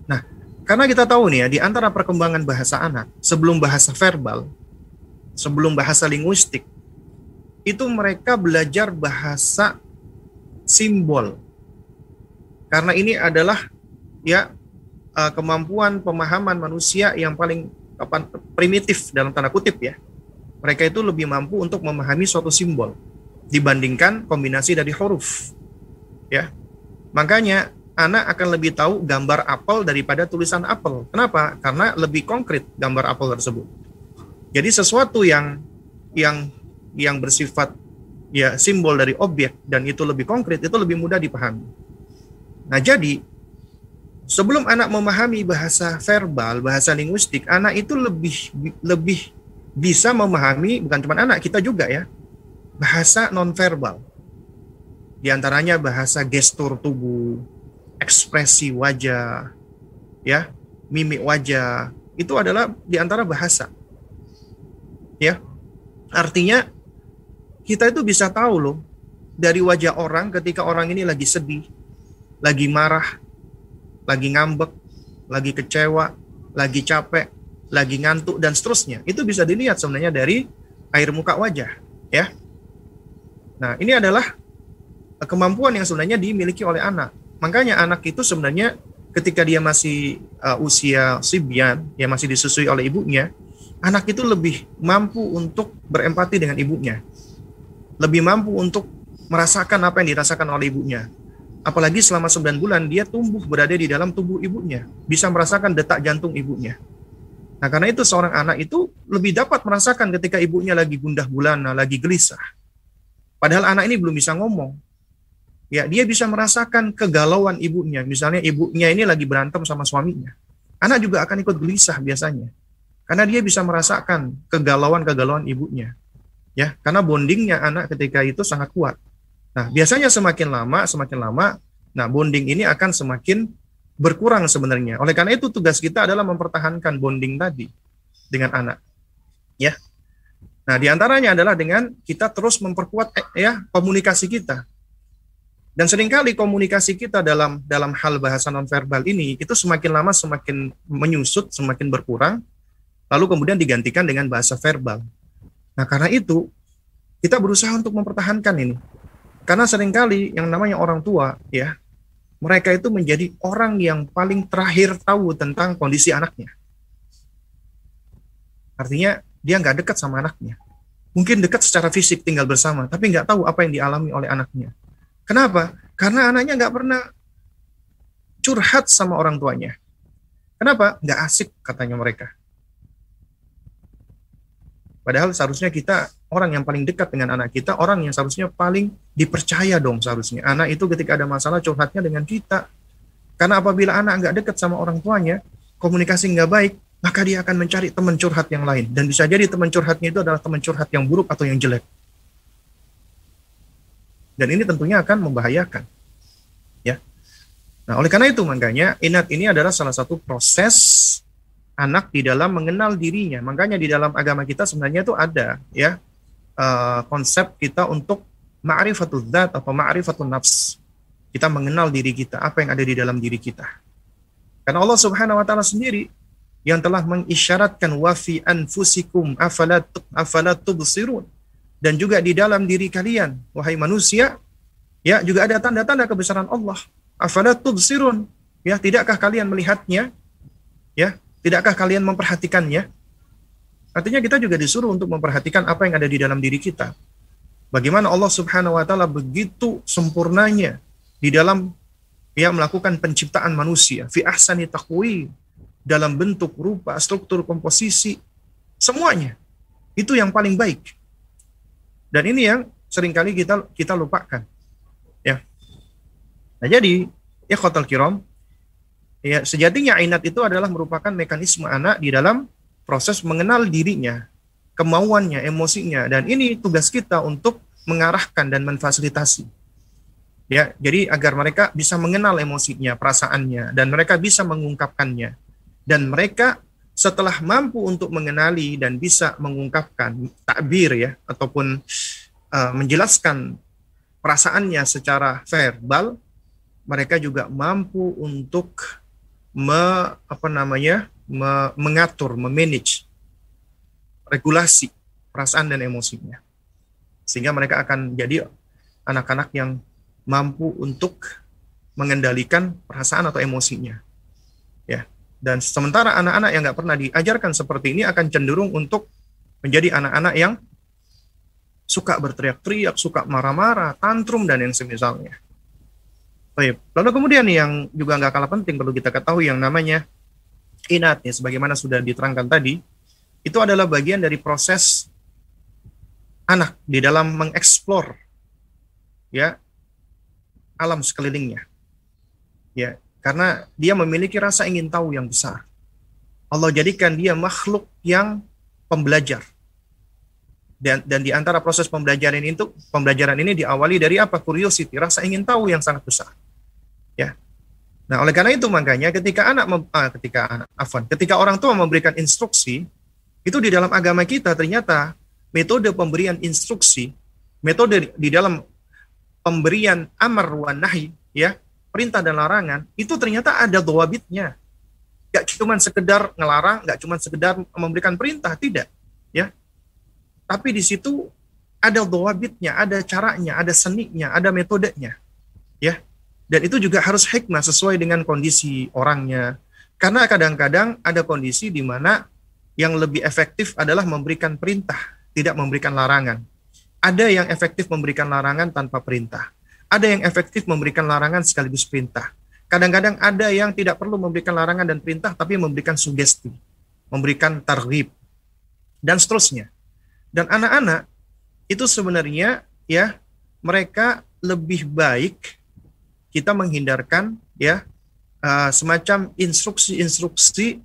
Nah, karena kita tahu nih ya, di antara perkembangan bahasa anak, sebelum bahasa verbal, sebelum bahasa linguistik, itu mereka belajar bahasa simbol. Karena ini adalah ya eh, kemampuan pemahaman manusia yang paling primitif dalam tanda kutip ya. Mereka itu lebih mampu untuk memahami suatu simbol dibandingkan kombinasi dari huruf. Ya. Makanya anak akan lebih tahu gambar apel daripada tulisan apel. Kenapa? Karena lebih konkret gambar apel tersebut. Jadi sesuatu yang yang yang bersifat ya simbol dari objek dan itu lebih konkret itu lebih mudah dipahami. Nah, jadi sebelum anak memahami bahasa verbal, bahasa linguistik, anak itu lebih lebih bisa memahami bukan cuma anak, kita juga ya. Bahasa nonverbal. Di antaranya bahasa gestur tubuh, ekspresi wajah, ya, mimik wajah, itu adalah di antara bahasa. Ya. Artinya kita itu bisa tahu loh dari wajah orang ketika orang ini lagi sedih, lagi marah, lagi ngambek, lagi kecewa, lagi capek, lagi ngantuk dan seterusnya. Itu bisa dilihat sebenarnya dari air muka wajah, ya. Nah, ini adalah kemampuan yang sebenarnya dimiliki oleh anak. Makanya anak itu sebenarnya ketika dia masih uh, usia sibian, yang masih disusui oleh ibunya, anak itu lebih mampu untuk berempati dengan ibunya. Lebih mampu untuk merasakan apa yang dirasakan oleh ibunya. Apalagi selama 9 bulan dia tumbuh berada di dalam tubuh ibunya, bisa merasakan detak jantung ibunya. Nah, karena itu seorang anak itu lebih dapat merasakan ketika ibunya lagi gundah gulana, lagi gelisah. Padahal anak ini belum bisa ngomong, ya dia bisa merasakan kegalauan ibunya. Misalnya ibunya ini lagi berantem sama suaminya. Anak juga akan ikut gelisah biasanya. Karena dia bisa merasakan kegalauan-kegalauan ibunya. Ya, karena bondingnya anak ketika itu sangat kuat. Nah, biasanya semakin lama, semakin lama, nah bonding ini akan semakin berkurang sebenarnya. Oleh karena itu tugas kita adalah mempertahankan bonding tadi dengan anak. Ya. Nah, di antaranya adalah dengan kita terus memperkuat ya komunikasi kita. Dan sering kali komunikasi kita dalam dalam hal bahasa nonverbal ini itu semakin lama semakin menyusut, semakin berkurang, lalu kemudian digantikan dengan bahasa verbal. Nah, karena itu kita berusaha untuk mempertahankan ini. Karena sering kali yang namanya orang tua, ya, mereka itu menjadi orang yang paling terakhir tahu tentang kondisi anaknya. Artinya dia nggak dekat sama anaknya. Mungkin dekat secara fisik tinggal bersama, tapi nggak tahu apa yang dialami oleh anaknya. Kenapa? Karena anaknya nggak pernah curhat sama orang tuanya. Kenapa? Nggak asik katanya mereka. Padahal seharusnya kita orang yang paling dekat dengan anak kita, orang yang seharusnya paling dipercaya dong seharusnya. Anak itu ketika ada masalah curhatnya dengan kita. Karena apabila anak nggak dekat sama orang tuanya, komunikasi nggak baik, maka dia akan mencari teman curhat yang lain. Dan bisa jadi teman curhatnya itu adalah teman curhat yang buruk atau yang jelek. Dan ini tentunya akan membahayakan. Ya. Nah, oleh karena itu makanya inat ini adalah salah satu proses anak di dalam mengenal dirinya. Makanya di dalam agama kita sebenarnya itu ada ya uh, konsep kita untuk ma'rifatul dzat atau ma'rifatul nafs. Kita mengenal diri kita, apa yang ada di dalam diri kita. Karena Allah Subhanahu wa taala sendiri yang telah mengisyaratkan wa fi anfusikum afalat afalat tubsirun dan juga di dalam diri kalian wahai manusia ya juga ada tanda-tanda kebesaran Allah afalat tubsirun ya tidakkah kalian melihatnya ya tidakkah kalian memperhatikannya? Artinya kita juga disuruh untuk memperhatikan apa yang ada di dalam diri kita. Bagaimana Allah Subhanahu wa taala begitu sempurnanya di dalam ya melakukan penciptaan manusia. Fi ahsani taqwi dalam bentuk rupa struktur komposisi semuanya. Itu yang paling baik. Dan ini yang sering kali kita kita lupakan. Ya. Nah, jadi ya khotal kiram ya sejatinya inat itu adalah merupakan mekanisme anak di dalam proses mengenal dirinya, kemauannya, emosinya dan ini tugas kita untuk mengarahkan dan memfasilitasi. Ya, jadi agar mereka bisa mengenal emosinya, perasaannya dan mereka bisa mengungkapkannya. Dan mereka setelah mampu untuk mengenali dan bisa mengungkapkan takbir ya ataupun uh, menjelaskan perasaannya secara verbal mereka juga mampu untuk me, apa namanya me, mengatur memanage regulasi perasaan dan emosinya sehingga mereka akan jadi anak-anak yang mampu untuk mengendalikan perasaan atau emosinya ya dan sementara anak-anak yang nggak pernah diajarkan seperti ini akan cenderung untuk menjadi anak-anak yang suka berteriak-teriak, suka marah-marah, tantrum, dan yang semisalnya. Baik. Lalu kemudian yang juga nggak kalah penting perlu kita ketahui yang namanya inat ya, sebagaimana sudah diterangkan tadi, itu adalah bagian dari proses anak di dalam mengeksplor ya alam sekelilingnya. Ya, karena dia memiliki rasa ingin tahu yang besar. Allah jadikan dia makhluk yang pembelajar. Dan, dan di antara proses pembelajaran itu pembelajaran ini diawali dari apa? Curiosity, rasa ingin tahu yang sangat besar. Ya. Nah, oleh karena itu makanya ketika anak ah, ketika anak afan, ketika orang tua memberikan instruksi, itu di dalam agama kita ternyata metode pemberian instruksi, metode di dalam pemberian amar wa nahi ya perintah dan larangan itu ternyata ada dawabitnya. Gak cuma sekedar ngelarang gak cuma sekedar memberikan perintah tidak ya. Tapi di situ ada dawabitnya ada caranya ada seninya ada metodenya ya dan itu juga harus hikmah sesuai dengan kondisi orangnya karena kadang-kadang ada kondisi di mana yang lebih efektif adalah memberikan perintah, tidak memberikan larangan. Ada yang efektif memberikan larangan tanpa perintah. Ada yang efektif memberikan larangan sekaligus perintah. Kadang-kadang ada yang tidak perlu memberikan larangan dan perintah, tapi memberikan sugesti, memberikan targhib, dan seterusnya. Dan anak-anak itu sebenarnya ya mereka lebih baik kita menghindarkan ya uh, semacam instruksi-instruksi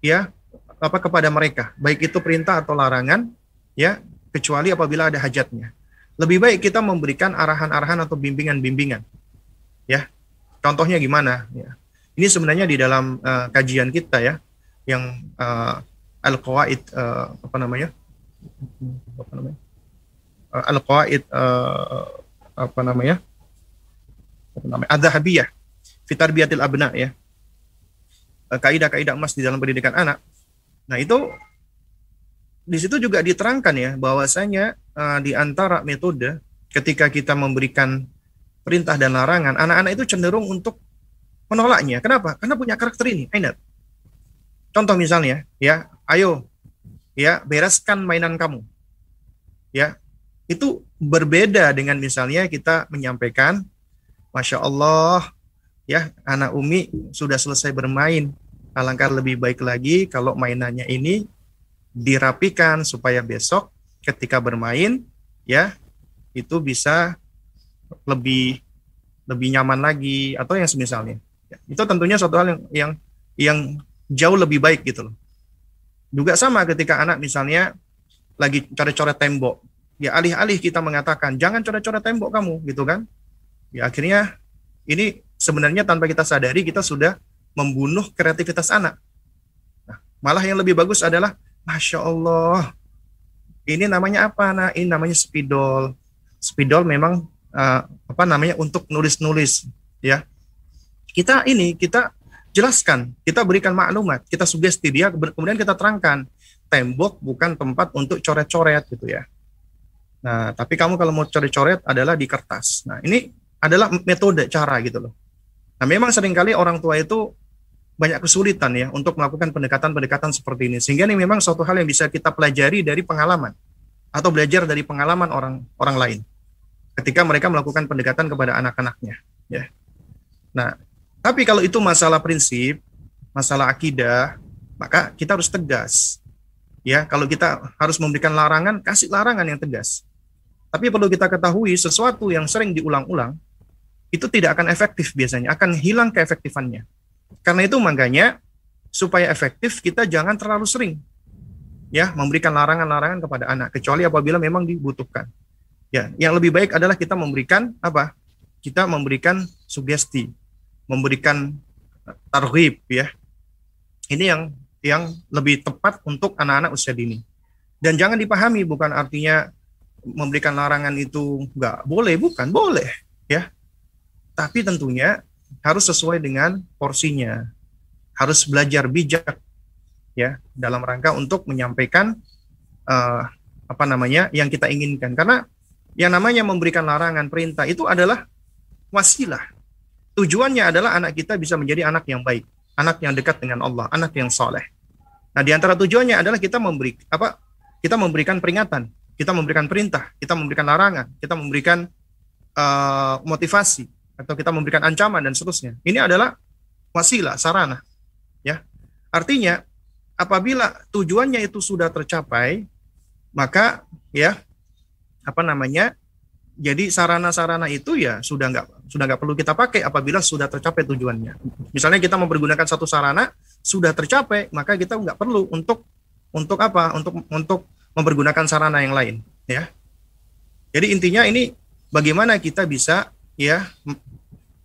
ya apa kepada mereka, baik itu perintah atau larangan ya kecuali apabila ada hajatnya. Lebih baik kita memberikan arahan-arahan atau bimbingan-bimbingan. Ya. Contohnya gimana? Ya. Ini sebenarnya di dalam uh, kajian kita ya yang uh, al-qawaid uh, apa namanya? apa namanya? Uh, al-qawaid uh, apa namanya? Namanya? Adz-dzahabiyah fi tarbiyatil abna ya. Kaidah-kaidah emas di dalam pendidikan anak. Nah, itu di situ juga diterangkan ya bahwasanya uh, di antara metode ketika kita memberikan perintah dan larangan, anak-anak itu cenderung untuk menolaknya. Kenapa? Karena punya karakter ini, Ainat. Contoh misalnya, ya, ayo, ya, bereskan mainan kamu. Ya, itu berbeda dengan misalnya kita menyampaikan, Masya Allah, ya, anak Umi sudah selesai bermain. Alangkah lebih baik lagi kalau mainannya ini dirapikan supaya besok ketika bermain ya itu bisa lebih lebih nyaman lagi atau yang semisalnya. Ya, itu tentunya suatu hal yang yang yang jauh lebih baik gitu loh. Juga sama ketika anak misalnya lagi coret-coret tembok, ya alih-alih kita mengatakan jangan coret-coret tembok kamu gitu kan. Ya akhirnya ini sebenarnya tanpa kita sadari kita sudah membunuh kreativitas anak. Nah, malah yang lebih bagus adalah Masya Allah. Ini namanya apa? Nah, ini namanya spidol. Spidol memang uh, apa namanya untuk nulis-nulis, ya. Kita ini kita jelaskan, kita berikan maklumat, kita sugesti dia, kemudian kita terangkan tembok bukan tempat untuk coret-coret gitu ya. Nah, tapi kamu kalau mau coret-coret adalah di kertas. Nah, ini adalah metode cara gitu loh. Nah, memang sering kali orang tua itu banyak kesulitan ya untuk melakukan pendekatan-pendekatan seperti ini. Sehingga ini memang suatu hal yang bisa kita pelajari dari pengalaman atau belajar dari pengalaman orang orang lain ketika mereka melakukan pendekatan kepada anak-anaknya. Ya. Nah, tapi kalau itu masalah prinsip, masalah akidah, maka kita harus tegas. Ya, kalau kita harus memberikan larangan, kasih larangan yang tegas. Tapi perlu kita ketahui sesuatu yang sering diulang-ulang itu tidak akan efektif biasanya, akan hilang keefektifannya. Karena itu makanya supaya efektif kita jangan terlalu sering ya memberikan larangan-larangan kepada anak kecuali apabila memang dibutuhkan. Ya, yang lebih baik adalah kita memberikan apa? Kita memberikan sugesti, memberikan tarhib ya. Ini yang yang lebih tepat untuk anak-anak usia dini. Dan jangan dipahami bukan artinya memberikan larangan itu nggak boleh, bukan boleh ya. Tapi tentunya harus sesuai dengan porsinya. Harus belajar bijak ya dalam rangka untuk menyampaikan uh, apa namanya yang kita inginkan karena yang namanya memberikan larangan perintah itu adalah wasilah. Tujuannya adalah anak kita bisa menjadi anak yang baik, anak yang dekat dengan Allah, anak yang soleh. Nah, di antara tujuannya adalah kita memberi apa? Kita memberikan peringatan, kita memberikan perintah, kita memberikan larangan, kita memberikan uh, motivasi, atau kita memberikan ancaman dan seterusnya. Ini adalah wasilah, sarana. Ya. Artinya apabila tujuannya itu sudah tercapai, maka ya apa namanya? Jadi sarana-sarana itu ya sudah nggak sudah nggak perlu kita pakai apabila sudah tercapai tujuannya. Misalnya kita mempergunakan satu sarana sudah tercapai, maka kita nggak perlu untuk untuk apa? Untuk untuk mempergunakan sarana yang lain, ya. Jadi intinya ini bagaimana kita bisa ya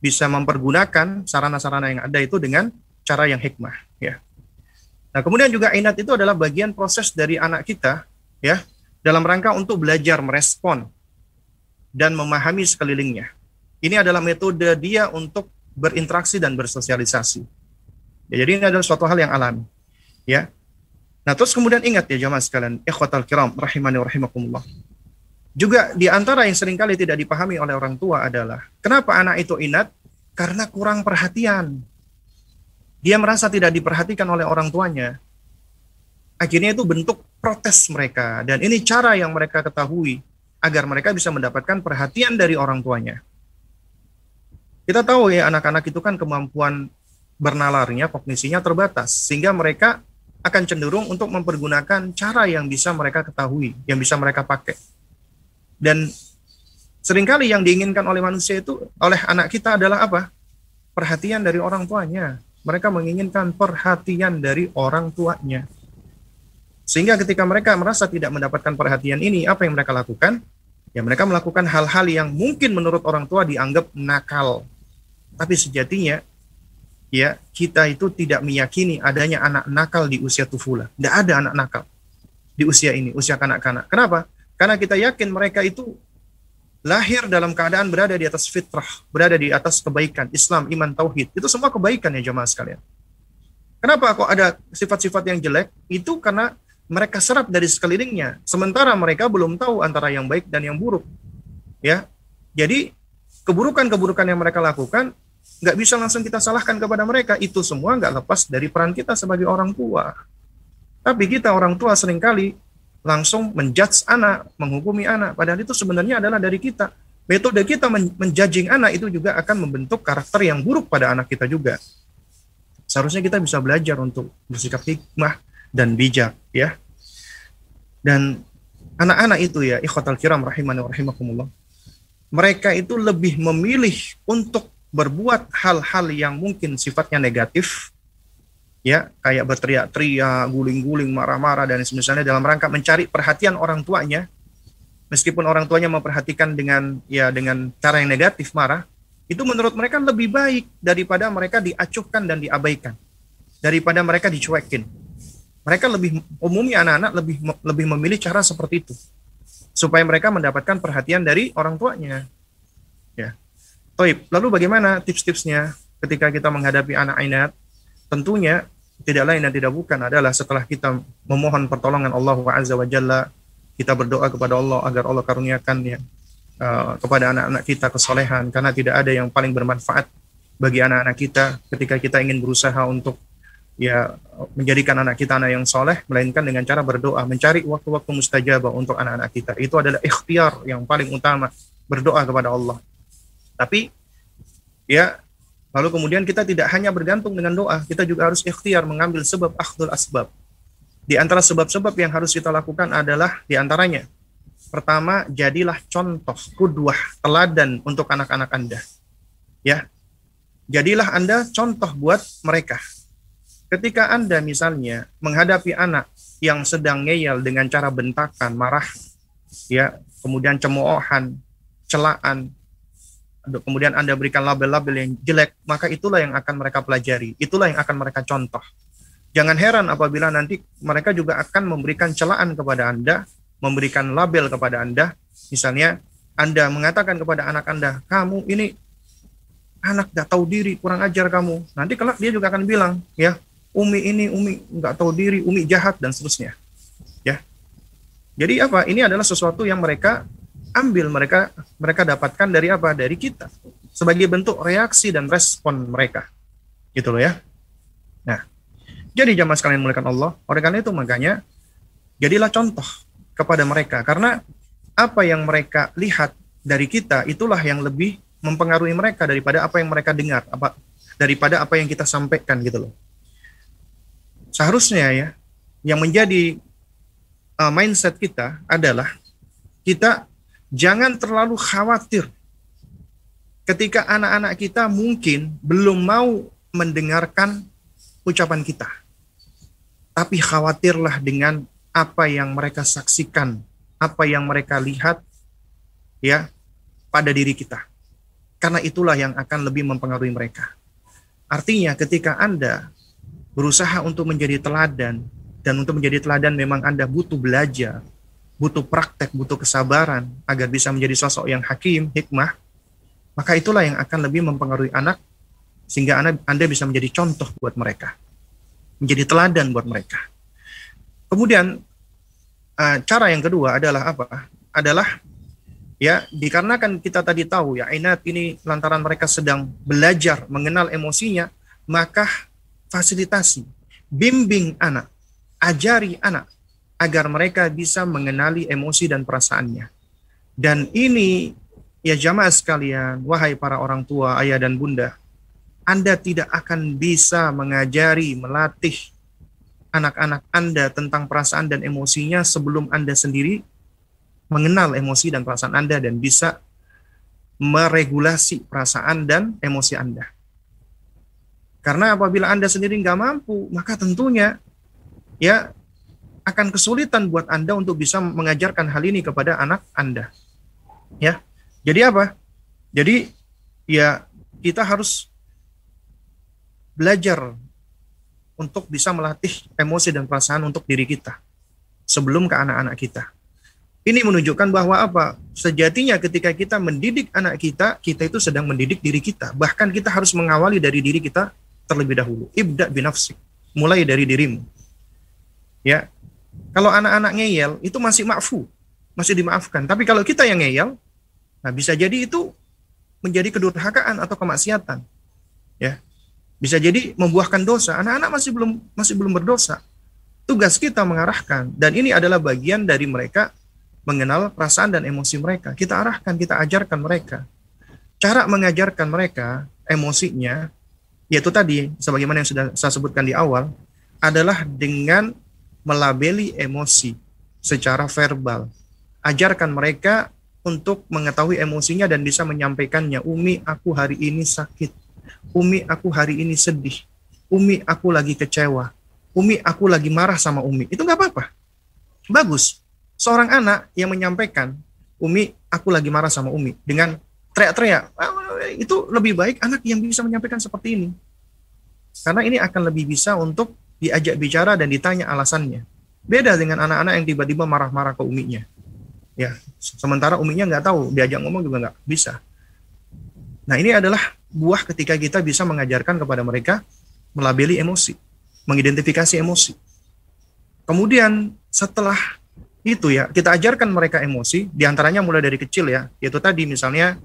bisa mempergunakan sarana-sarana yang ada itu dengan cara yang hikmah ya. Nah, kemudian juga inat itu adalah bagian proses dari anak kita ya dalam rangka untuk belajar merespon dan memahami sekelilingnya. Ini adalah metode dia untuk berinteraksi dan bersosialisasi. Ya, jadi ini adalah suatu hal yang alami. Ya. Nah, terus kemudian ingat ya jamaah sekalian, ikhwatal kiram rahimani rahimakumullah. Juga di antara yang sering kali tidak dipahami oleh orang tua adalah kenapa anak itu inat? Karena kurang perhatian. Dia merasa tidak diperhatikan oleh orang tuanya. Akhirnya itu bentuk protes mereka dan ini cara yang mereka ketahui agar mereka bisa mendapatkan perhatian dari orang tuanya. Kita tahu ya anak-anak itu kan kemampuan bernalarnya, kognisinya terbatas, sehingga mereka akan cenderung untuk mempergunakan cara yang bisa mereka ketahui, yang bisa mereka pakai. Dan sering kali yang diinginkan oleh manusia itu, oleh anak kita adalah apa? Perhatian dari orang tuanya. Mereka menginginkan perhatian dari orang tuanya. Sehingga ketika mereka merasa tidak mendapatkan perhatian ini, apa yang mereka lakukan? Ya mereka melakukan hal-hal yang mungkin menurut orang tua dianggap nakal. Tapi sejatinya ya kita itu tidak meyakini adanya anak nakal di usia tufula. Tidak ada anak nakal di usia ini, usia kanak-kanak. Kenapa? Karena kita yakin mereka itu lahir dalam keadaan berada di atas fitrah, berada di atas kebaikan, Islam, iman, tauhid. Itu semua kebaikan ya jemaah sekalian. Kenapa kok ada sifat-sifat yang jelek? Itu karena mereka serap dari sekelilingnya, sementara mereka belum tahu antara yang baik dan yang buruk. Ya, jadi keburukan-keburukan yang mereka lakukan nggak bisa langsung kita salahkan kepada mereka. Itu semua nggak lepas dari peran kita sebagai orang tua. Tapi kita orang tua sering kali langsung menjudge anak, menghukumi anak. Padahal itu sebenarnya adalah dari kita. Metode kita menjudging anak itu juga akan membentuk karakter yang buruk pada anak kita juga. Seharusnya kita bisa belajar untuk bersikap hikmah, dan bijak ya. Dan anak-anak itu ya ikhwatal kiram rahimani rahimakumullah. Mereka itu lebih memilih untuk berbuat hal-hal yang mungkin sifatnya negatif ya kayak berteriak-teriak, guling-guling, marah-marah dan semisalnya dalam rangka mencari perhatian orang tuanya. Meskipun orang tuanya memperhatikan dengan ya dengan cara yang negatif marah, itu menurut mereka lebih baik daripada mereka diacuhkan dan diabaikan. Daripada mereka dicuekin mereka lebih umumnya anak-anak lebih lebih memilih cara seperti itu supaya mereka mendapatkan perhatian dari orang tuanya. Ya. Toib. Lalu bagaimana tips-tipsnya ketika kita menghadapi anak inat? Tentunya tidak lain dan tidak bukan adalah setelah kita memohon pertolongan Allah Azza wa Jalla, kita berdoa kepada Allah agar Allah karuniakan ya uh, kepada anak-anak kita kesolehan karena tidak ada yang paling bermanfaat bagi anak-anak kita ketika kita ingin berusaha untuk ya menjadikan anak kita anak yang soleh, melainkan dengan cara berdoa, mencari waktu-waktu mustajabah untuk anak-anak kita. Itu adalah ikhtiar yang paling utama, berdoa kepada Allah. Tapi ya lalu kemudian kita tidak hanya bergantung dengan doa, kita juga harus ikhtiar mengambil sebab akhdul asbab. Di antara sebab-sebab yang harus kita lakukan adalah di antaranya pertama jadilah contoh kudwah teladan untuk anak-anak Anda. Ya. Jadilah Anda contoh buat mereka Ketika Anda misalnya menghadapi anak yang sedang ngeyel dengan cara bentakan, marah, ya, kemudian cemoohan, celaan, kemudian Anda berikan label-label yang jelek, maka itulah yang akan mereka pelajari, itulah yang akan mereka contoh. Jangan heran apabila nanti mereka juga akan memberikan celaan kepada Anda, memberikan label kepada Anda, misalnya Anda mengatakan kepada anak Anda, kamu ini anak gak tahu diri, kurang ajar kamu. Nanti kelak dia juga akan bilang, ya Umi ini, Umi nggak tahu diri, Umi jahat dan seterusnya. Ya. Jadi apa? Ini adalah sesuatu yang mereka ambil, mereka mereka dapatkan dari apa? Dari kita sebagai bentuk reaksi dan respon mereka. Gitu loh ya. Nah, jadi jamaah sekalian mulakan Allah. Oleh karena itu makanya jadilah contoh kepada mereka karena apa yang mereka lihat dari kita itulah yang lebih mempengaruhi mereka daripada apa yang mereka dengar, apa daripada apa yang kita sampaikan gitu loh seharusnya ya yang menjadi uh, mindset kita adalah kita jangan terlalu khawatir ketika anak-anak kita mungkin belum mau mendengarkan ucapan kita. Tapi khawatirlah dengan apa yang mereka saksikan, apa yang mereka lihat ya pada diri kita. Karena itulah yang akan lebih mempengaruhi mereka. Artinya ketika Anda berusaha untuk menjadi teladan dan untuk menjadi teladan memang Anda butuh belajar butuh praktek, butuh kesabaran agar bisa menjadi sosok yang hakim, hikmah, maka itulah yang akan lebih mempengaruhi anak sehingga anak Anda bisa menjadi contoh buat mereka. Menjadi teladan buat mereka. Kemudian uh, cara yang kedua adalah apa? Adalah ya dikarenakan kita tadi tahu ya Ainat ini lantaran mereka sedang belajar mengenal emosinya, maka fasilitasi, bimbing anak, ajari anak agar mereka bisa mengenali emosi dan perasaannya. Dan ini ya jamaah sekalian, wahai para orang tua, ayah dan bunda, Anda tidak akan bisa mengajari, melatih anak-anak Anda tentang perasaan dan emosinya sebelum Anda sendiri mengenal emosi dan perasaan Anda dan bisa meregulasi perasaan dan emosi Anda. Karena apabila Anda sendiri nggak mampu, maka tentunya ya akan kesulitan buat Anda untuk bisa mengajarkan hal ini kepada anak Anda. Ya. Jadi apa? Jadi ya kita harus belajar untuk bisa melatih emosi dan perasaan untuk diri kita sebelum ke anak-anak kita. Ini menunjukkan bahwa apa? Sejatinya ketika kita mendidik anak kita, kita itu sedang mendidik diri kita. Bahkan kita harus mengawali dari diri kita terlebih dahulu. Ibda binafsi. Mulai dari dirimu. Ya, kalau anak-anak ngeyel itu masih maafu, masih dimaafkan. Tapi kalau kita yang ngeyel, nah bisa jadi itu menjadi kedurhakaan atau kemaksiatan. Ya. Bisa jadi membuahkan dosa. Anak-anak masih belum masih belum berdosa. Tugas kita mengarahkan dan ini adalah bagian dari mereka mengenal perasaan dan emosi mereka. Kita arahkan, kita ajarkan mereka. Cara mengajarkan mereka emosinya yaitu tadi sebagaimana yang sudah saya sebutkan di awal adalah dengan melabeli emosi secara verbal. Ajarkan mereka untuk mengetahui emosinya dan bisa menyampaikannya. Umi, aku hari ini sakit. Umi, aku hari ini sedih. Umi, aku lagi kecewa. Umi, aku lagi marah sama Umi. Itu nggak apa-apa. Bagus. Seorang anak yang menyampaikan, Umi, aku lagi marah sama Umi. Dengan teriak-teriak. Itu lebih baik anak yang bisa menyampaikan seperti ini. Karena ini akan lebih bisa untuk diajak bicara dan ditanya alasannya. Beda dengan anak-anak yang tiba-tiba marah-marah ke uminya. Ya, sementara uminya nggak tahu, diajak ngomong juga nggak bisa. Nah ini adalah buah ketika kita bisa mengajarkan kepada mereka melabeli emosi, mengidentifikasi emosi. Kemudian setelah itu ya, kita ajarkan mereka emosi, di antaranya mulai dari kecil ya, yaitu tadi misalnya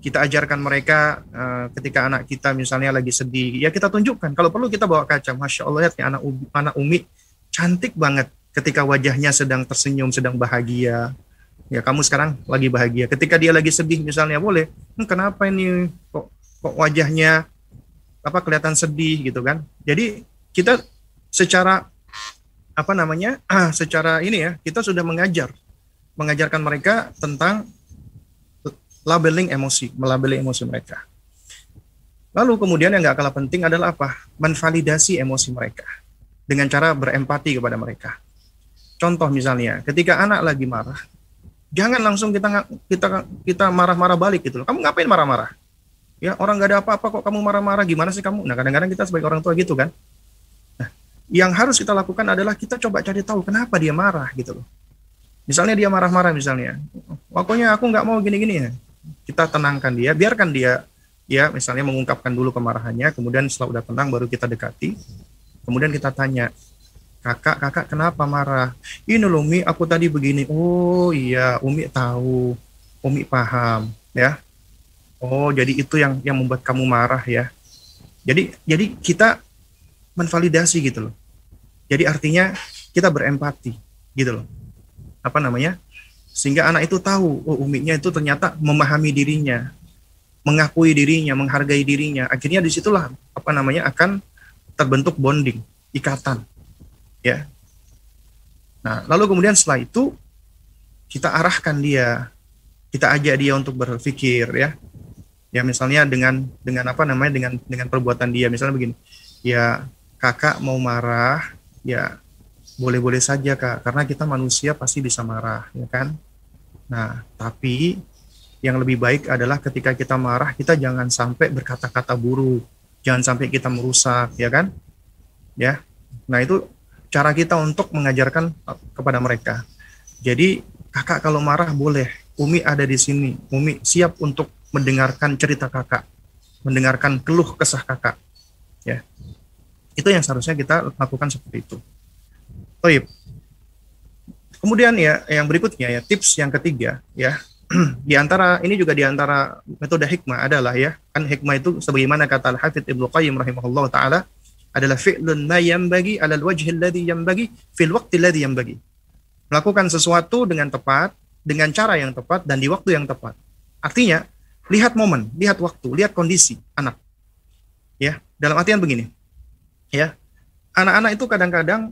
kita ajarkan mereka uh, ketika anak kita misalnya lagi sedih, ya kita tunjukkan. Kalau perlu kita bawa kaca, masya Allah lihat nih anak anak Umi cantik banget ketika wajahnya sedang tersenyum, sedang bahagia. Ya kamu sekarang lagi bahagia. Ketika dia lagi sedih misalnya boleh, hm, kenapa ini kok kok wajahnya apa kelihatan sedih gitu kan? Jadi kita secara apa namanya, secara ini ya kita sudah mengajar, mengajarkan mereka tentang labeling emosi, melabeli emosi mereka. Lalu kemudian yang nggak kalah penting adalah apa? Menvalidasi emosi mereka dengan cara berempati kepada mereka. Contoh misalnya, ketika anak lagi marah, jangan langsung kita kita kita marah-marah balik gitu loh. Kamu ngapain marah-marah? Ya orang nggak ada apa-apa kok kamu marah-marah. Gimana sih kamu? Nah kadang-kadang kita sebagai orang tua gitu kan. Nah, yang harus kita lakukan adalah kita coba cari tahu kenapa dia marah gitu loh. Misalnya dia marah-marah misalnya, pokoknya aku nggak mau gini-gini ya kita tenangkan dia, biarkan dia ya misalnya mengungkapkan dulu kemarahannya, kemudian setelah udah tenang baru kita dekati, kemudian kita tanya, kakak kakak kenapa marah? Ini loh Umi, aku tadi begini. Oh iya, Umi tahu, Umi paham, ya. Oh jadi itu yang yang membuat kamu marah ya. Jadi jadi kita menvalidasi gitu loh. Jadi artinya kita berempati gitu loh. Apa namanya? Sehingga anak itu tahu, oh uminya itu ternyata memahami dirinya, mengakui dirinya, menghargai dirinya. Akhirnya di situlah apa namanya akan terbentuk bonding, ikatan, ya. Nah, lalu kemudian setelah itu kita arahkan dia, kita ajak dia untuk berpikir, ya. Ya misalnya dengan dengan apa namanya dengan dengan perbuatan dia, misalnya begini, ya kakak mau marah, ya boleh-boleh saja kak karena kita manusia pasti bisa marah ya kan nah tapi yang lebih baik adalah ketika kita marah kita jangan sampai berkata-kata buruk jangan sampai kita merusak ya kan ya nah itu cara kita untuk mengajarkan kepada mereka Jadi kakak kalau marah boleh. Umi ada di sini. Umi siap untuk mendengarkan cerita kakak, mendengarkan keluh kesah kakak. Ya, itu yang seharusnya kita lakukan seperti itu. Toib. Kemudian ya yang berikutnya ya tips yang ketiga ya di antara ini juga di antara metode hikmah adalah ya kan hikmah itu sebagaimana kata Al-Hafidz Ibnu Qayyim rahimahullah taala adalah fi'lun ma yanbaghi 'ala al-wajhi alladhi yanbaghi fil waqti alladhi yanbaghi. Melakukan sesuatu dengan tepat, dengan cara yang tepat dan di waktu yang tepat. Artinya, lihat momen, lihat waktu, lihat kondisi anak. Ya, dalam artian begini. Ya. Anak-anak itu kadang-kadang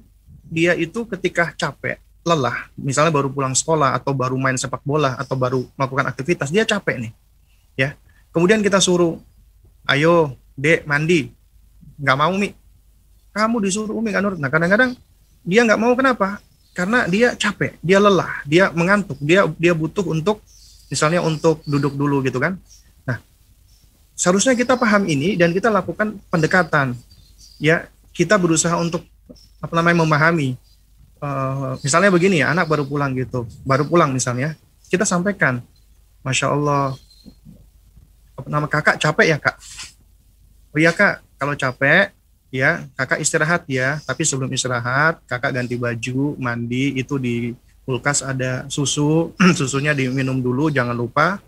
dia itu ketika capek, lelah, misalnya baru pulang sekolah atau baru main sepak bola atau baru melakukan aktivitas, dia capek nih. Ya. Kemudian kita suruh, ayo, Dek, mandi. Nggak mau, Mi. Kamu disuruh Umi kan Nah, kadang-kadang dia nggak mau kenapa? Karena dia capek, dia lelah, dia mengantuk, dia dia butuh untuk misalnya untuk duduk dulu gitu kan. Nah, seharusnya kita paham ini dan kita lakukan pendekatan. Ya, kita berusaha untuk apa namanya memahami. Uh, misalnya begini ya anak baru pulang gitu. Baru pulang misalnya kita sampaikan masya Allah nama kakak capek ya kak? Oh iya kak. Kalau capek ya kakak istirahat ya. Tapi sebelum istirahat kakak ganti baju mandi itu di kulkas ada susu susunya diminum dulu jangan lupa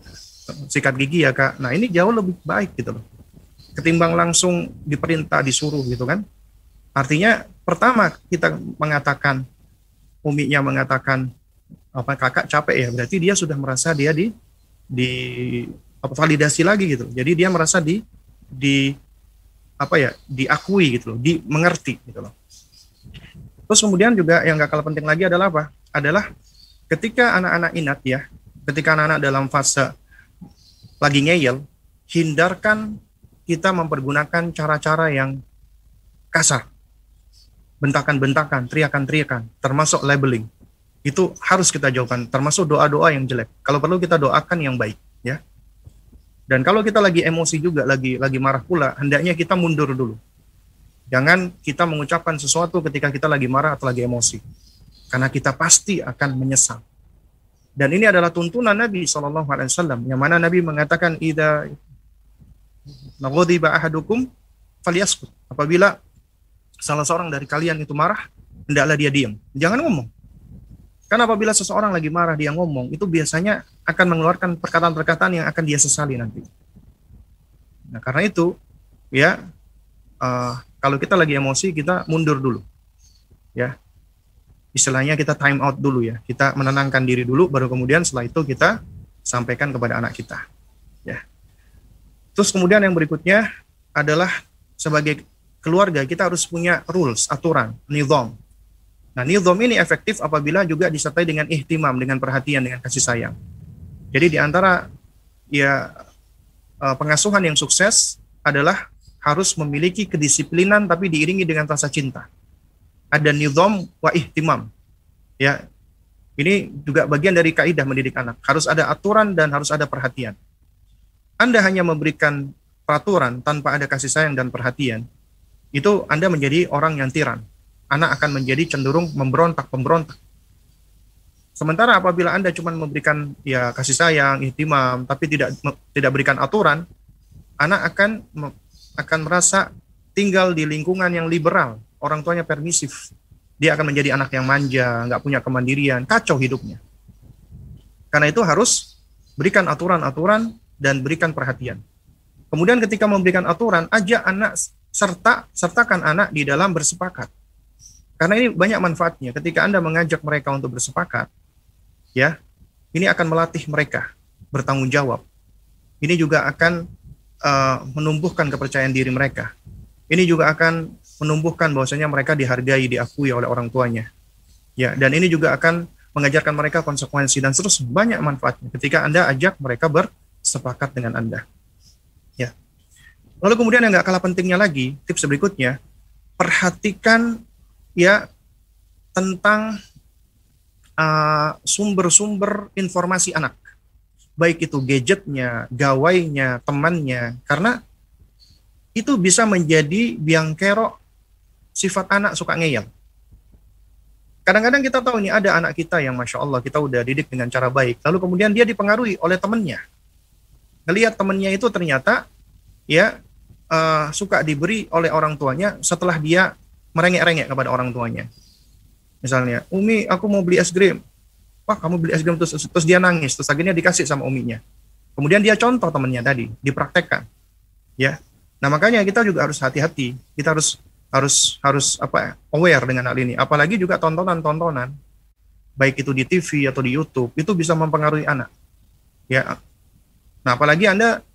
sikat gigi ya kak. Nah ini jauh lebih baik gitu loh. Ketimbang langsung diperintah disuruh gitu kan artinya pertama kita mengatakan uminya mengatakan apa kakak capek ya berarti dia sudah merasa dia di di apa validasi lagi gitu. Jadi dia merasa di di apa ya diakui gitu loh di mengerti gitu loh. Terus kemudian juga yang gak kalah penting lagi adalah apa? Adalah ketika anak-anak inat ya ketika anak-anak dalam fase lagi ngeyel hindarkan kita mempergunakan cara-cara yang kasar bentakan-bentakan, teriakan-teriakan, termasuk labeling. Itu harus kita jauhkan, termasuk doa-doa yang jelek. Kalau perlu kita doakan yang baik, ya. Dan kalau kita lagi emosi juga, lagi lagi marah pula, hendaknya kita mundur dulu. Jangan kita mengucapkan sesuatu ketika kita lagi marah atau lagi emosi. Karena kita pasti akan menyesal. Dan ini adalah tuntunan Nabi SAW, yang mana Nabi mengatakan, Ida naghodiba ahadukum falyaskut. Apabila salah seorang dari kalian itu marah, hendaklah dia diam. Jangan ngomong. Karena apabila seseorang lagi marah dia ngomong, itu biasanya akan mengeluarkan perkataan-perkataan yang akan dia sesali nanti. Nah, karena itu, ya, uh, kalau kita lagi emosi, kita mundur dulu. Ya, istilahnya kita time out dulu ya. Kita menenangkan diri dulu, baru kemudian setelah itu kita sampaikan kepada anak kita. Ya. Terus kemudian yang berikutnya adalah sebagai keluarga kita harus punya rules, aturan, nizam. Nah, nizam ini efektif apabila juga disertai dengan ihtimam, dengan perhatian, dengan kasih sayang. Jadi di antara ya eh, pengasuhan yang sukses adalah harus memiliki kedisiplinan tapi diiringi dengan rasa cinta. Ada nizam wa ihtimam. Ya. Ini juga bagian dari kaidah mendidik anak. Harus ada aturan dan harus ada perhatian. Anda hanya memberikan peraturan tanpa ada kasih sayang dan perhatian, itu Anda menjadi orang yang tiran. Anak akan menjadi cenderung memberontak-pemberontak. Sementara apabila Anda cuma memberikan ya kasih sayang, ihtimam, tapi tidak tidak berikan aturan, anak akan akan merasa tinggal di lingkungan yang liberal, orang tuanya permisif. Dia akan menjadi anak yang manja, nggak punya kemandirian, kacau hidupnya. Karena itu harus berikan aturan-aturan dan berikan perhatian. Kemudian ketika memberikan aturan, ajak anak serta sertakan anak di dalam bersepakat. Karena ini banyak manfaatnya. Ketika Anda mengajak mereka untuk bersepakat, ya, ini akan melatih mereka bertanggung jawab. Ini juga akan uh, menumbuhkan kepercayaan diri mereka. Ini juga akan menumbuhkan bahwasanya mereka dihargai, diakui oleh orang tuanya. Ya, dan ini juga akan mengajarkan mereka konsekuensi dan terus banyak manfaatnya ketika Anda ajak mereka bersepakat dengan Anda. Lalu kemudian yang nggak kalah pentingnya lagi, tips berikutnya, perhatikan ya tentang uh, sumber-sumber uh, informasi anak. Baik itu gadgetnya, gawainya, temannya, karena itu bisa menjadi biang kerok sifat anak suka ngeyel. Kadang-kadang kita tahu ini ada anak kita yang Masya Allah kita udah didik dengan cara baik. Lalu kemudian dia dipengaruhi oleh temennya. Ngelihat temennya itu ternyata ya uh, suka diberi oleh orang tuanya setelah dia merengek-rengek kepada orang tuanya. Misalnya, Umi aku mau beli es krim. Wah kamu beli es krim terus, terus dia nangis. Terus akhirnya dikasih sama uminya. Kemudian dia contoh temennya tadi, dipraktekkan. Ya, Nah makanya kita juga harus hati-hati. Kita harus harus harus apa aware dengan hal ini. Apalagi juga tontonan-tontonan baik itu di TV atau di YouTube itu bisa mempengaruhi anak. Ya. Nah, apalagi Anda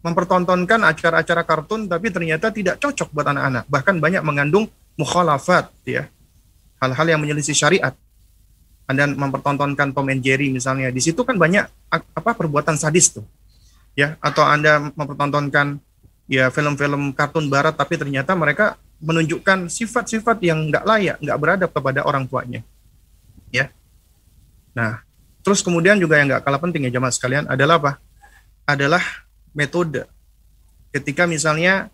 mempertontonkan acara-acara kartun tapi ternyata tidak cocok buat anak-anak, bahkan banyak mengandung mukhalafat ya. Hal-hal yang menyelisih syariat. Anda mempertontonkan Tom and Jerry misalnya, di situ kan banyak apa perbuatan sadis tuh. Ya, atau Anda mempertontonkan ya film-film kartun barat tapi ternyata mereka menunjukkan sifat-sifat yang nggak layak, nggak beradab kepada orang tuanya. Ya. Nah, terus kemudian juga yang nggak kalah penting ya jamaah sekalian adalah apa? Adalah metode. Ketika misalnya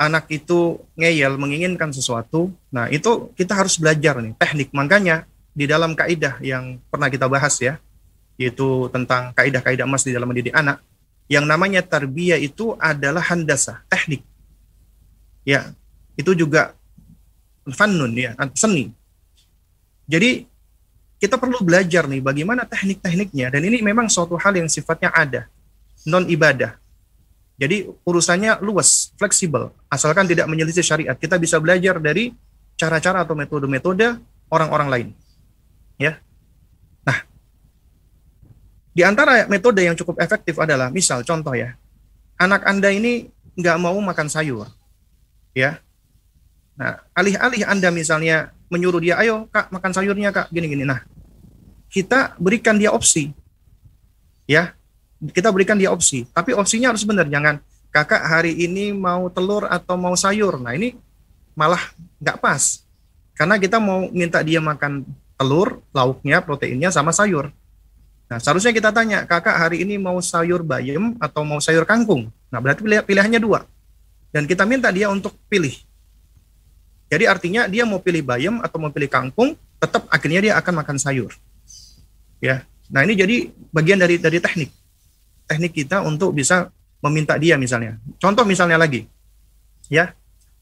anak itu ngeyel menginginkan sesuatu, nah itu kita harus belajar nih teknik. Makanya di dalam kaidah yang pernah kita bahas ya, yaitu tentang kaidah-kaidah emas di dalam mendidik anak, yang namanya tarbiyah itu adalah handasa, teknik. Ya, itu juga fannun ya, seni. Jadi kita perlu belajar nih bagaimana teknik-tekniknya dan ini memang suatu hal yang sifatnya ada, non ibadah. Jadi urusannya luas, fleksibel, asalkan tidak menyelisih syariat. Kita bisa belajar dari cara-cara atau metode-metode orang-orang lain. Ya. Di antara metode yang cukup efektif adalah, misal contoh ya, anak Anda ini nggak mau makan sayur, ya. Nah, alih-alih Anda misalnya menyuruh dia, ayo kak makan sayurnya kak, gini-gini. Nah, kita berikan dia opsi, ya. Kita berikan dia opsi, tapi opsinya harus benar, jangan kakak hari ini mau telur atau mau sayur. Nah ini malah nggak pas, karena kita mau minta dia makan telur, lauknya, proteinnya sama sayur. Nah, seharusnya kita tanya, kakak hari ini mau sayur bayam atau mau sayur kangkung? Nah, berarti pilih, pilihannya dua. Dan kita minta dia untuk pilih. Jadi artinya dia mau pilih bayam atau mau pilih kangkung, tetap akhirnya dia akan makan sayur. Ya. Nah, ini jadi bagian dari dari teknik. Teknik kita untuk bisa meminta dia misalnya. Contoh misalnya lagi. Ya.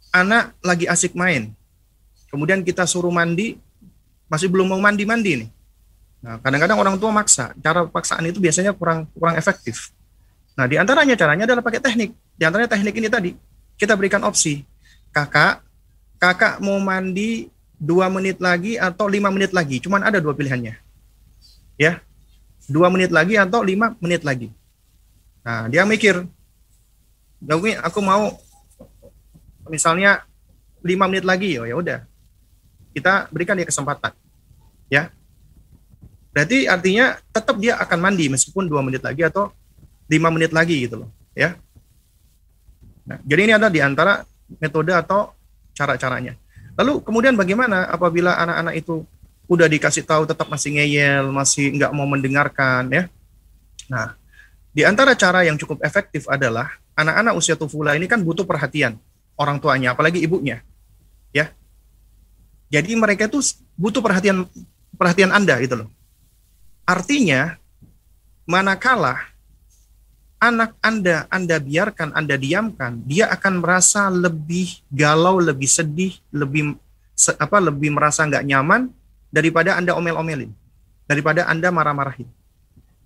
Anak lagi asik main. Kemudian kita suruh mandi, masih belum mau mandi-mandi nih Nah, kadang-kadang orang tua maksa. Cara paksaan itu biasanya kurang kurang efektif. Nah, di antaranya caranya adalah pakai teknik. Di antaranya teknik ini tadi, kita berikan opsi. Kakak, kakak mau mandi dua menit lagi atau lima menit lagi. Cuman ada dua pilihannya. Ya, dua menit lagi atau lima menit lagi. Nah, dia mikir, aku mau misalnya lima menit lagi, oh ya udah, kita berikan dia kesempatan, ya Berarti artinya tetap dia akan mandi meskipun dua menit lagi atau lima menit lagi gitu loh, ya. Nah, jadi ini ada di antara metode atau cara-caranya. Lalu kemudian bagaimana apabila anak-anak itu udah dikasih tahu tetap masih ngeyel, masih nggak mau mendengarkan, ya? Nah, di antara cara yang cukup efektif adalah anak-anak usia tufula ini kan butuh perhatian orang tuanya, apalagi ibunya, ya. Jadi mereka itu butuh perhatian perhatian Anda gitu loh. Artinya, manakala anak Anda Anda biarkan, Anda diamkan, dia akan merasa lebih galau, lebih sedih, lebih apa lebih merasa nggak nyaman daripada Anda omel-omelin, daripada Anda marah-marahin.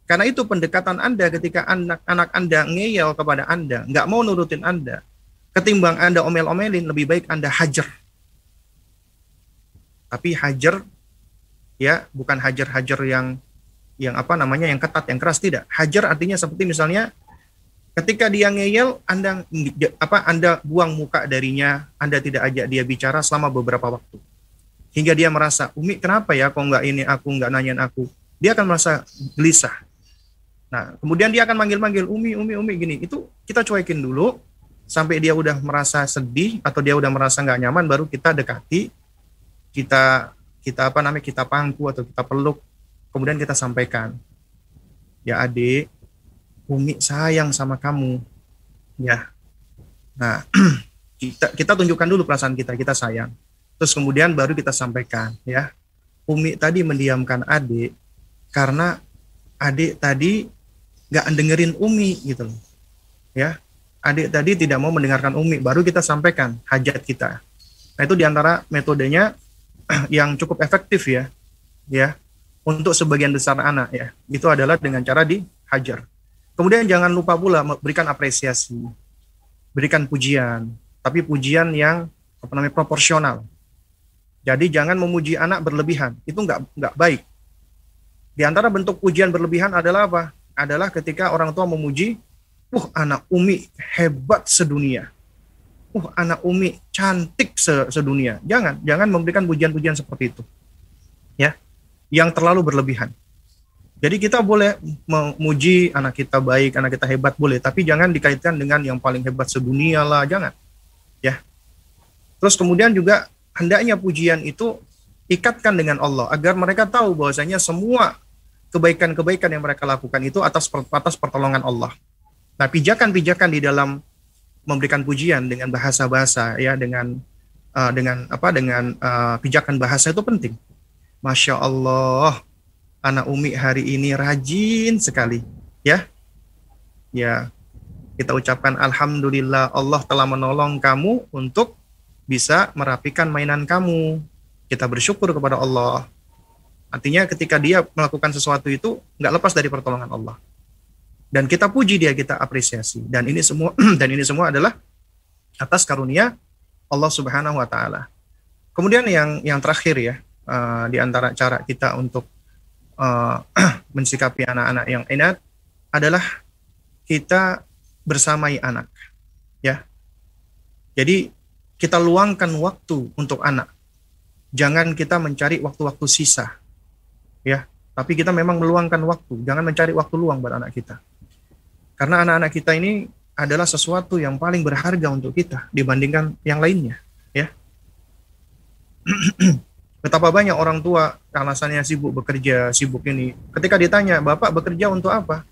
Karena itu pendekatan Anda ketika anak-anak Anda ngeyel kepada Anda, nggak mau nurutin Anda, ketimbang Anda omel-omelin, lebih baik Anda hajar. Tapi hajar, ya bukan hajar-hajar yang yang apa namanya yang ketat yang keras tidak. Hajar artinya seperti misalnya ketika dia ngeyel anda apa anda buang muka darinya anda tidak ajak dia bicara selama beberapa waktu. Hingga dia merasa umi kenapa ya kok nggak ini aku nggak nanyain aku? Dia akan merasa gelisah nah kemudian dia akan manggil-manggil umi umi umi. Gini itu kita cuekin dulu sampai dia udah merasa sedih atau dia udah merasa nggak nyaman baru kita dekati kita kita apa namanya kita pangku atau kita peluk. Kemudian kita sampaikan ya adik Umi sayang sama kamu. Ya. Nah kita kita tunjukkan dulu perasaan kita kita sayang. Terus kemudian baru kita sampaikan ya. Umi tadi mendiamkan adik karena adik tadi nggak dengerin Umi gitu loh. Ya, adik tadi tidak mau mendengarkan Umi, baru kita sampaikan hajat kita. Nah itu di antara metodenya yang cukup efektif ya, ya untuk sebagian besar anak ya. Itu adalah dengan cara dihajar. Kemudian jangan lupa pula berikan apresiasi, berikan pujian, tapi pujian yang apa namanya proporsional. Jadi jangan memuji anak berlebihan, itu nggak nggak baik. Di antara bentuk pujian berlebihan adalah apa? Adalah ketika orang tua memuji, "Uh, anak Umi hebat sedunia." "Uh, anak Umi cantik sedunia." Jangan, jangan memberikan pujian-pujian seperti itu. Ya. Yang terlalu berlebihan. Jadi kita boleh memuji anak kita baik, anak kita hebat boleh, tapi jangan dikaitkan dengan yang paling hebat sedunia lah, jangan. Ya. Terus kemudian juga hendaknya pujian itu ikatkan dengan Allah agar mereka tahu bahwasanya semua kebaikan-kebaikan yang mereka lakukan itu atas atas pertolongan Allah. Nah, pijakan-pijakan di dalam memberikan pujian dengan bahasa-bahasa ya dengan uh, dengan apa dengan uh, pijakan bahasa itu penting. Masya Allah, anak Umi hari ini rajin sekali, ya. Ya, kita ucapkan alhamdulillah Allah telah menolong kamu untuk bisa merapikan mainan kamu. Kita bersyukur kepada Allah. Artinya ketika dia melakukan sesuatu itu nggak lepas dari pertolongan Allah. Dan kita puji dia, kita apresiasi. Dan ini semua dan ini semua adalah atas karunia Allah Subhanahu wa taala. Kemudian yang yang terakhir ya, uh, di antara cara kita untuk uh, mensikapi anak-anak yang inat adalah kita bersamai anak. Ya. Jadi kita luangkan waktu untuk anak. Jangan kita mencari waktu-waktu sisa. Ya, tapi kita memang meluangkan waktu. Jangan mencari waktu luang buat anak kita. Karena anak-anak kita ini adalah sesuatu yang paling berharga untuk kita dibandingkan yang lainnya, ya. Betapa banyak orang tua alasannya sibuk bekerja, sibuk ini. Ketika ditanya, Bapak bekerja untuk apa?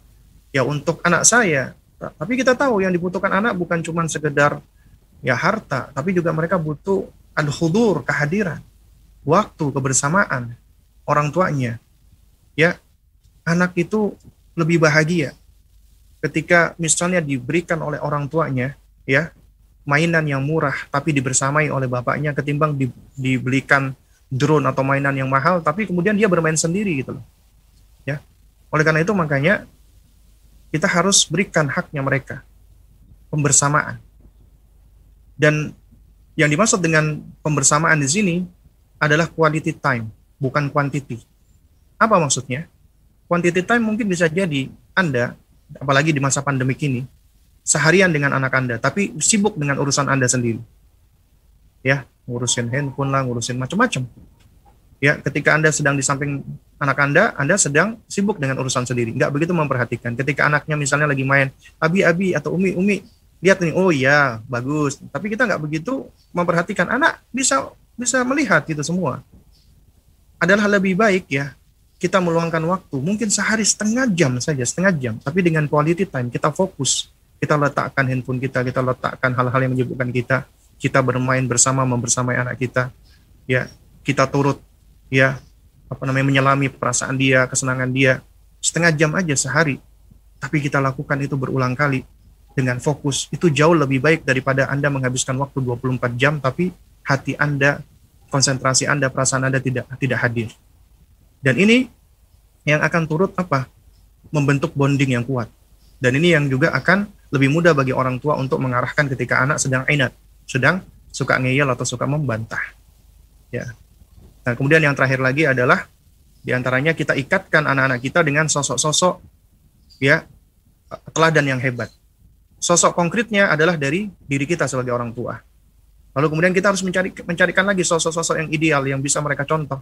Ya untuk anak saya. Tapi kita tahu yang dibutuhkan anak bukan cuma sekedar ya harta, tapi juga mereka butuh al-hudur, kehadiran, waktu, kebersamaan orang tuanya. Ya, anak itu lebih bahagia ketika misalnya diberikan oleh orang tuanya, ya, mainan yang murah tapi dibersamai oleh bapaknya ketimbang di, dibelikan drone atau mainan yang mahal tapi kemudian dia bermain sendiri gitu loh. Ya. Oleh karena itu makanya kita harus berikan haknya mereka pembersamaan. Dan yang dimaksud dengan pembersamaan di sini adalah quality time, bukan quantity. Apa maksudnya? Quantity time mungkin bisa jadi Anda, apalagi di masa pandemi ini, seharian dengan anak Anda, tapi sibuk dengan urusan Anda sendiri. Ya, ngurusin handphone lah, ngurusin macam-macam. Ya, ketika Anda sedang di samping anak Anda, Anda sedang sibuk dengan urusan sendiri. Nggak begitu memperhatikan. Ketika anaknya misalnya lagi main, abi-abi atau umi, umi, lihat nih, oh iya, bagus. Tapi kita nggak begitu memperhatikan. Anak bisa bisa melihat itu semua. Adalah lebih baik ya, kita meluangkan waktu, mungkin sehari setengah jam saja, setengah jam. Tapi dengan quality time, kita fokus. Kita letakkan handphone kita, kita letakkan hal-hal yang menyebutkan kita kita bermain bersama membersamai anak kita ya kita turut ya apa namanya menyelami perasaan dia kesenangan dia setengah jam aja sehari tapi kita lakukan itu berulang kali dengan fokus itu jauh lebih baik daripada Anda menghabiskan waktu 24 jam tapi hati Anda konsentrasi Anda perasaan Anda tidak tidak hadir dan ini yang akan turut apa membentuk bonding yang kuat dan ini yang juga akan lebih mudah bagi orang tua untuk mengarahkan ketika anak sedang inat sedang suka ngeyel atau suka membantah. Ya. Nah, kemudian yang terakhir lagi adalah di antaranya kita ikatkan anak-anak kita dengan sosok-sosok ya teladan yang hebat. Sosok konkretnya adalah dari diri kita sebagai orang tua. Lalu kemudian kita harus mencari mencarikan lagi sosok-sosok yang ideal yang bisa mereka contoh.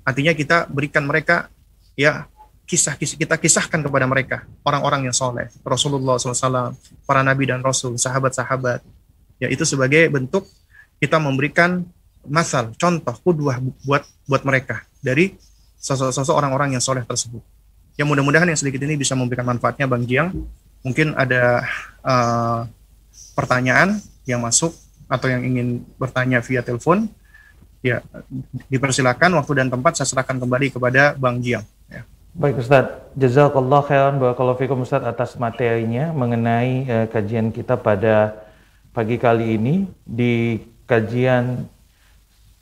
Artinya kita berikan mereka ya kisah-kisah kita kisahkan kepada mereka. Orang-orang yang soleh Rasulullah SAW para nabi dan rasul sahabat-sahabat. Ya itu sebagai bentuk kita memberikan masal contoh kudwah buat buat mereka dari sosok-sosok orang-orang yang soleh tersebut. Ya mudah-mudahan yang sedikit ini bisa memberikan manfaatnya bang Jiang. Mungkin ada uh, pertanyaan yang masuk atau yang ingin bertanya via telepon ya dipersilakan waktu dan tempat saya serahkan kembali kepada Bang Jiang. Ya. Baik Ustaz, jazakallah khairan barakallahu fikum Ustaz atas materinya mengenai uh, kajian kita pada pagi kali ini di kajian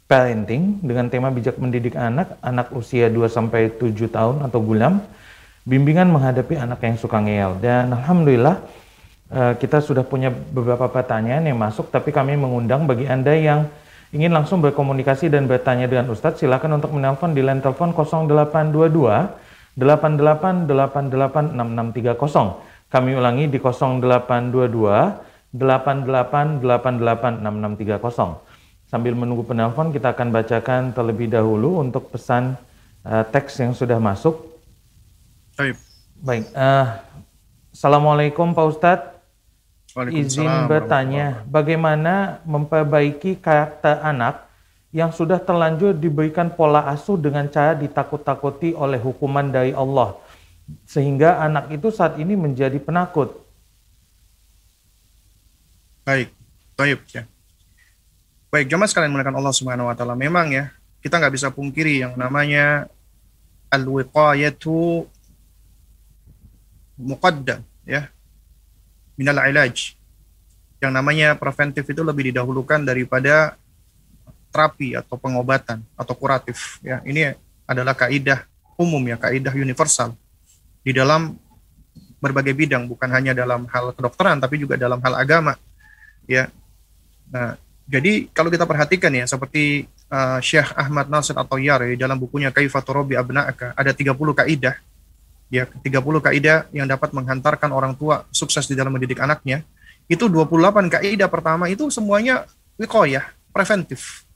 parenting dengan tema bijak mendidik anak, anak usia 2 sampai 7 tahun atau gulam, bimbingan menghadapi anak yang suka ngeyel. Dan alhamdulillah uh, kita sudah punya beberapa pertanyaan yang masuk tapi kami mengundang bagi Anda yang ingin langsung berkomunikasi dan bertanya dengan Ustadz, silakan untuk menelpon di line telepon 0822 88886630. Kami ulangi di 0822 88886630. Sambil menunggu penelpon, kita akan bacakan terlebih dahulu untuk pesan uh, teks yang sudah masuk. Baik. Baik. Uh, Assalamualaikum Pak Ustadz izin bertanya, bagaimana memperbaiki karakter anak yang sudah terlanjur diberikan pola asuh dengan cara ditakut-takuti oleh hukuman dari Allah, sehingga anak itu saat ini menjadi penakut. Baik, baik ya. Baik, jemaah sekalian menggunakan Allah Subhanahu wa taala. Memang ya, kita nggak bisa pungkiri yang namanya al-wiqayatu muqaddam ya minal ilaj. Yang namanya preventif itu lebih didahulukan daripada terapi atau pengobatan atau kuratif. Ya, ini adalah kaidah umum ya, kaidah universal di dalam berbagai bidang, bukan hanya dalam hal kedokteran, tapi juga dalam hal agama. Ya, nah, jadi kalau kita perhatikan ya, seperti uh, Syekh Ahmad Nasir atau Yar ya, dalam bukunya Kaifaturobi Abna'aka, ada 30 kaidah ya 30 kaidah yang dapat menghantarkan orang tua sukses di dalam mendidik anaknya. Itu 28 kaidah pertama itu semuanya wiqayah preventif.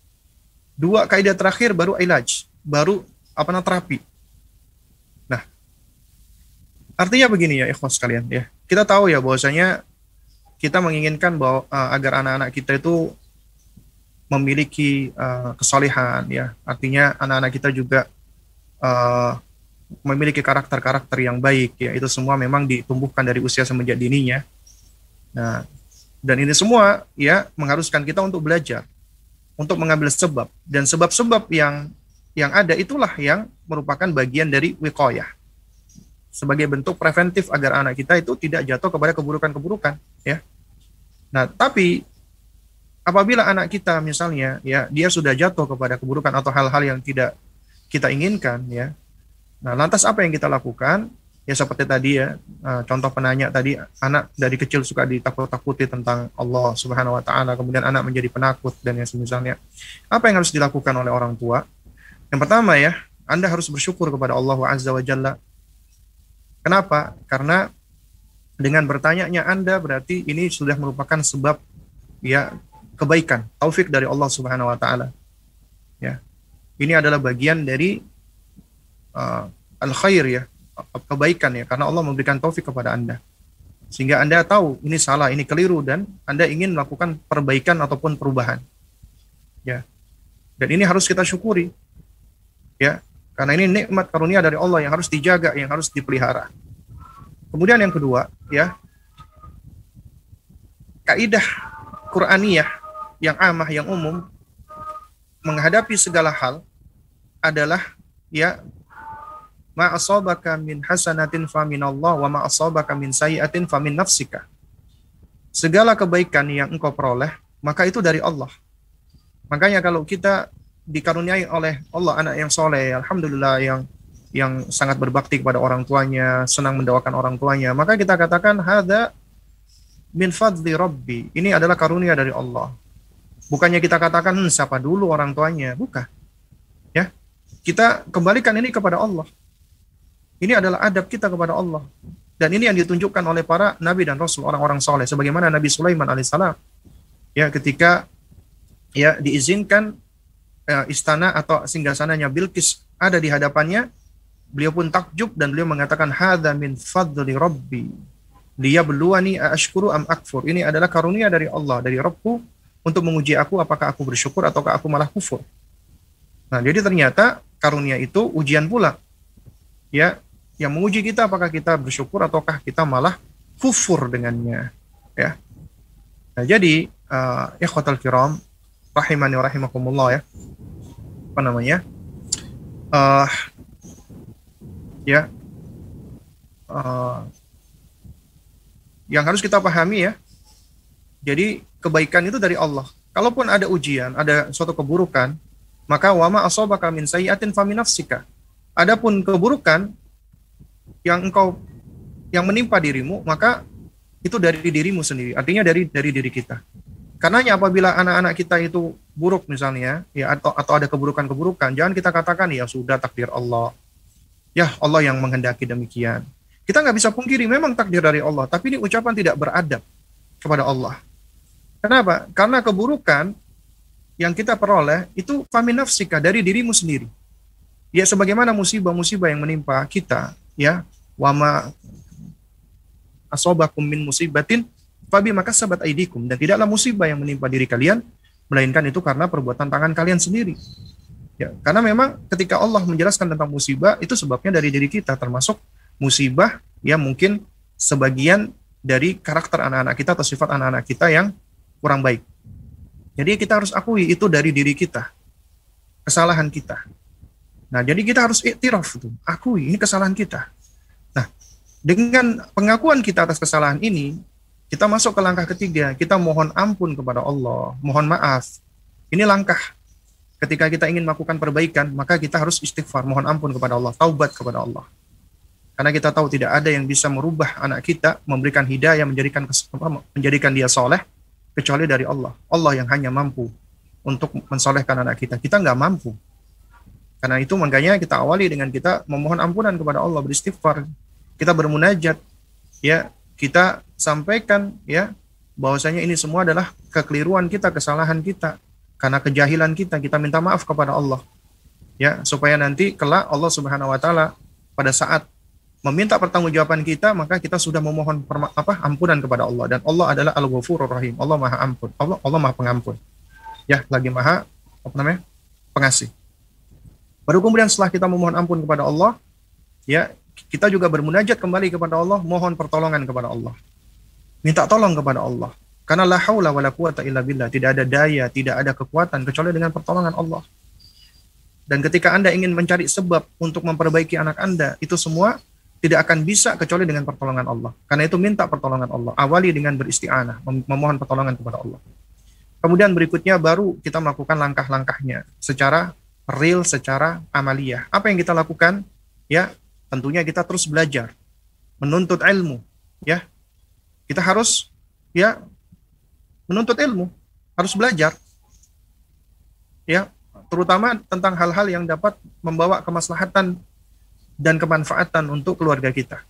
Dua kaidah terakhir baru ilaj baru apa namanya terapi. Nah artinya begini ya ikhwas sekalian ya. Kita tahu ya bahwasanya kita menginginkan bahwa uh, agar anak-anak kita itu memiliki uh, kesalehan ya. Artinya anak-anak kita juga uh, memiliki karakter-karakter yang baik ya. Itu semua memang ditumbuhkan dari usia semenjak dininya. Nah dan ini semua ya mengharuskan kita untuk belajar untuk mengambil sebab. Dan sebab-sebab yang yang ada itulah yang merupakan bagian dari wiqayah. Sebagai bentuk preventif agar anak kita itu tidak jatuh kepada keburukan-keburukan ya. Nah tapi apabila anak kita misalnya ya dia sudah jatuh kepada keburukan atau hal-hal yang tidak kita inginkan ya Nah, lantas apa yang kita lakukan? Ya seperti tadi ya, uh, contoh penanya tadi, anak dari kecil suka ditakut-takuti tentang Allah Subhanahu wa taala, kemudian anak menjadi penakut dan yang semisalnya. Apa yang harus dilakukan oleh orang tua? Yang pertama ya, Anda harus bersyukur kepada Allah Azza wa Jalla. Kenapa? Karena dengan bertanya-nya Anda berarti ini sudah merupakan sebab ya kebaikan, taufik dari Allah Subhanahu wa taala. Ya. Ini adalah bagian dari uh, al khair ya kebaikan ya karena Allah memberikan taufik kepada anda. Sehingga anda tahu ini salah ini keliru dan anda ingin melakukan perbaikan ataupun perubahan. Ya. Dan ini harus kita syukuri. Ya. Karena ini nikmat karunia dari Allah yang harus dijaga yang harus dipelihara. Kemudian yang kedua ya. Kaidah Quraniyah yang amah yang umum menghadapi segala hal adalah ya ma asabaka min hasanatin fa min Allah wa ma asabaka min sayiatin fa min nafsika. Segala kebaikan yang engkau peroleh, maka itu dari Allah. Makanya kalau kita dikaruniai oleh Allah anak yang soleh, alhamdulillah yang yang sangat berbakti kepada orang tuanya, senang mendoakan orang tuanya, maka kita katakan hada min fadli rabbi. Ini adalah karunia dari Allah. Bukannya kita katakan hmm, siapa dulu orang tuanya, bukan. Ya. Kita kembalikan ini kepada Allah. Ini adalah adab kita kepada Allah. Dan ini yang ditunjukkan oleh para nabi dan rasul, orang-orang soleh. Sebagaimana Nabi Sulaiman alaihissalam, ya ketika ya diizinkan ya, istana atau singgasananya Bilqis ada di hadapannya, beliau pun takjub dan beliau mengatakan hadza min fadli rabbi. Dia beluani ashkuru am akfur. Ini adalah karunia dari Allah, dari Rabbku untuk menguji aku apakah aku bersyukur ataukah aku malah kufur. Nah, jadi ternyata karunia itu ujian pula. Ya, yang menguji kita apakah kita bersyukur ataukah kita malah kufur dengannya ya. Nah jadi uh, ikhwatal kiram rahimani rahimakumullah ya. Apa namanya? Uh, ya. Uh, yang harus kita pahami ya. Jadi kebaikan itu dari Allah. Kalaupun ada ujian ada suatu keburukan maka wama asobaka min sayyatin faminafsika adapun keburukan yang engkau yang menimpa dirimu maka itu dari dirimu sendiri artinya dari dari diri kita Karenanya apabila anak-anak kita itu buruk misalnya, ya atau atau ada keburukan-keburukan, jangan kita katakan ya sudah takdir Allah. Ya Allah yang menghendaki demikian. Kita nggak bisa pungkiri memang takdir dari Allah, tapi ini ucapan tidak beradab kepada Allah. Kenapa? Karena keburukan yang kita peroleh itu faminafsika dari dirimu sendiri. Ya sebagaimana musibah-musibah yang menimpa kita, ya wama asobakum min musibatin Fabi maka sahabat aidikum dan tidaklah musibah yang menimpa diri kalian melainkan itu karena perbuatan tangan kalian sendiri. Ya, karena memang ketika Allah menjelaskan tentang musibah itu sebabnya dari diri kita termasuk musibah yang mungkin sebagian dari karakter anak-anak kita atau sifat anak-anak kita yang kurang baik. Jadi kita harus akui itu dari diri kita. Kesalahan kita. Nah, jadi kita harus iktiraf itu, akui ini kesalahan kita. Nah, dengan pengakuan kita atas kesalahan ini, kita masuk ke langkah ketiga, kita mohon ampun kepada Allah, mohon maaf. Ini langkah ketika kita ingin melakukan perbaikan, maka kita harus istighfar, mohon ampun kepada Allah, taubat kepada Allah. Karena kita tahu tidak ada yang bisa merubah anak kita, memberikan hidayah, menjadikan menjadikan dia soleh, kecuali dari Allah. Allah yang hanya mampu untuk mensolehkan anak kita. Kita nggak mampu. Karena itu makanya kita awali dengan kita memohon ampunan kepada Allah, beristighfar. Kita bermunajat, ya kita sampaikan ya bahwasanya ini semua adalah kekeliruan kita, kesalahan kita karena kejahilan kita, kita minta maaf kepada Allah. Ya, supaya nanti kelak Allah Subhanahu wa taala pada saat meminta pertanggungjawaban kita, maka kita sudah memohon apa ampunan kepada Allah dan Allah adalah Al-Ghafurur Rahim. Allah Maha Ampun. Allah Allah Maha Pengampun. Ya, lagi Maha apa namanya? pengasih. Baru kemudian setelah kita memohon ampun kepada Allah, ya kita juga bermunajat kembali kepada Allah, mohon pertolongan kepada Allah. Minta tolong kepada Allah. Karena la haula wala quwata illa billah, tidak ada daya, tidak ada kekuatan kecuali dengan pertolongan Allah. Dan ketika Anda ingin mencari sebab untuk memperbaiki anak Anda, itu semua tidak akan bisa kecuali dengan pertolongan Allah. Karena itu minta pertolongan Allah. Awali dengan beristi'anah, memohon pertolongan kepada Allah. Kemudian berikutnya baru kita melakukan langkah-langkahnya secara real, secara amaliyah. Apa yang kita lakukan? Ya, tentunya kita terus belajar, menuntut ilmu, ya. Kita harus ya menuntut ilmu, harus belajar. Ya, terutama tentang hal-hal yang dapat membawa kemaslahatan dan kemanfaatan untuk keluarga kita.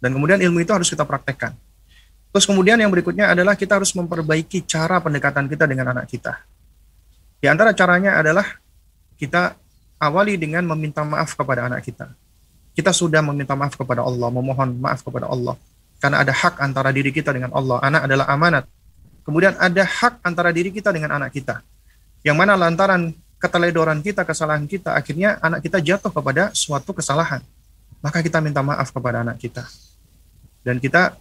Dan kemudian ilmu itu harus kita praktekkan. Terus kemudian yang berikutnya adalah kita harus memperbaiki cara pendekatan kita dengan anak kita. Di antara caranya adalah kita awali dengan meminta maaf kepada anak kita. Kita sudah meminta maaf kepada Allah, memohon maaf kepada Allah. Karena ada hak antara diri kita dengan Allah. Anak adalah amanat. Kemudian ada hak antara diri kita dengan anak kita. Yang mana lantaran keteledoran kita, kesalahan kita, akhirnya anak kita jatuh kepada suatu kesalahan. Maka kita minta maaf kepada anak kita. Dan kita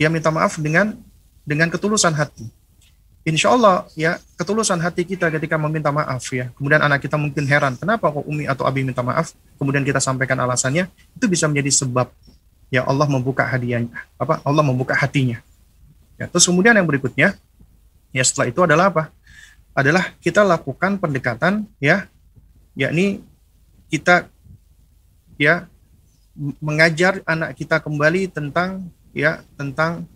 ya minta maaf dengan dengan ketulusan hati insya Allah ya ketulusan hati kita ketika meminta maaf ya. Kemudian anak kita mungkin heran kenapa kok umi atau abi minta maaf? Kemudian kita sampaikan alasannya itu bisa menjadi sebab ya Allah membuka hadiahnya apa Allah membuka hatinya. Ya terus kemudian yang berikutnya ya setelah itu adalah apa? Adalah kita lakukan pendekatan ya yakni kita ya mengajar anak kita kembali tentang ya tentang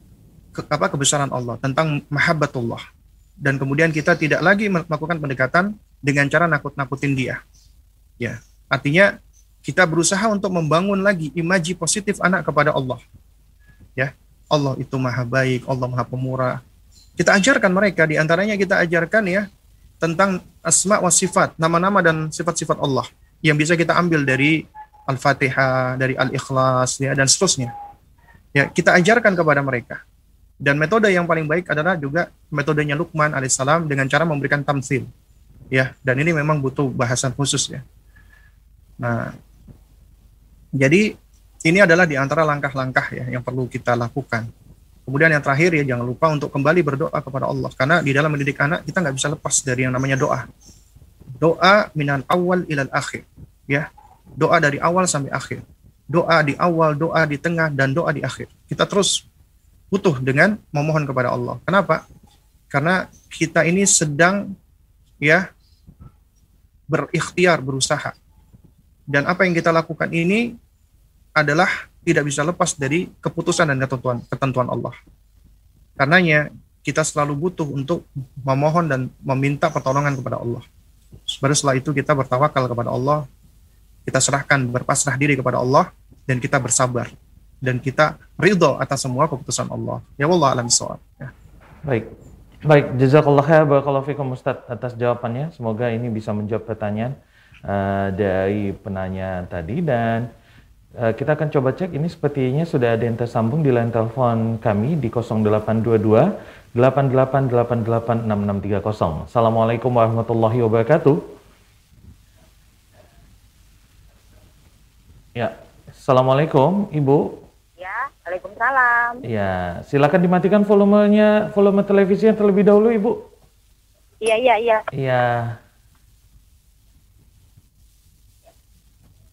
ke, apa kebesaran Allah tentang mahabbatullah dan kemudian kita tidak lagi melakukan pendekatan dengan cara nakut-nakutin dia. Ya, artinya kita berusaha untuk membangun lagi imaji positif anak kepada Allah. Ya, Allah itu maha baik, Allah maha pemurah. Kita ajarkan mereka, di antaranya kita ajarkan ya tentang asma wa sifat, nama-nama dan sifat-sifat Allah yang bisa kita ambil dari Al-Fatihah, dari Al-Ikhlas ya dan seterusnya. Ya, kita ajarkan kepada mereka. Dan metode yang paling baik adalah juga metodenya Luqman alaihissalam dengan cara memberikan tamsil. Ya, dan ini memang butuh bahasan khusus ya. Nah, jadi ini adalah di antara langkah-langkah ya yang perlu kita lakukan. Kemudian yang terakhir ya jangan lupa untuk kembali berdoa kepada Allah karena di dalam mendidik anak kita nggak bisa lepas dari yang namanya doa. doa minal awal ilal akhir ya doa dari awal sampai akhir doa di awal doa di tengah dan doa di akhir kita terus butuh dengan memohon kepada Allah. Kenapa? Karena kita ini sedang ya berikhtiar berusaha. Dan apa yang kita lakukan ini adalah tidak bisa lepas dari keputusan dan ketentuan ketentuan Allah. Karenanya kita selalu butuh untuk memohon dan meminta pertolongan kepada Allah. Baru setelah itu kita bertawakal kepada Allah, kita serahkan berpasrah diri kepada Allah dan kita bersabar dan kita ridho atas semua keputusan Allah. Ya Allah alam Ya. Baik. Baik, jazakallah khair barakallahu fikum Ustaz atas jawabannya. Semoga ini bisa menjawab pertanyaan uh, dari penanya tadi dan uh, kita akan coba cek ini sepertinya sudah ada yang tersambung di line telepon kami di 0822 88886630. Assalamualaikum warahmatullahi wabarakatuh. Ya, Assalamualaikum Ibu. Waalaikumsalam. Ya, silakan dimatikan volumenya, volume televisinya terlebih dahulu Ibu. Iya, iya, iya. Iya.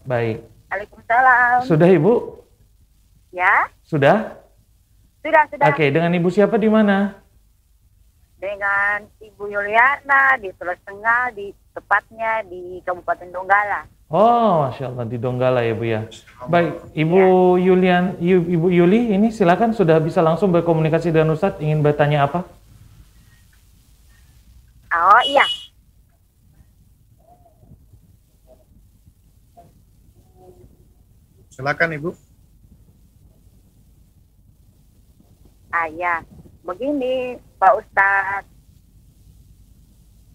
Baik. Waalaikumsalam. Sudah Ibu? Ya. Sudah? Sudah, sudah. Oke, dengan Ibu siapa di mana? dengan Ibu Yuliana di Sulawesi Tengah, di tepatnya di Kabupaten Donggala. Oh, masya Allah di Donggala ya Bu ya. Baik, Ibu ya. Yulian, Ibu Yuli, ini silakan sudah bisa langsung berkomunikasi dengan Ustadz. Ingin bertanya apa? Oh iya. Silakan Ibu. Ah ya, begini Pak Ustadz.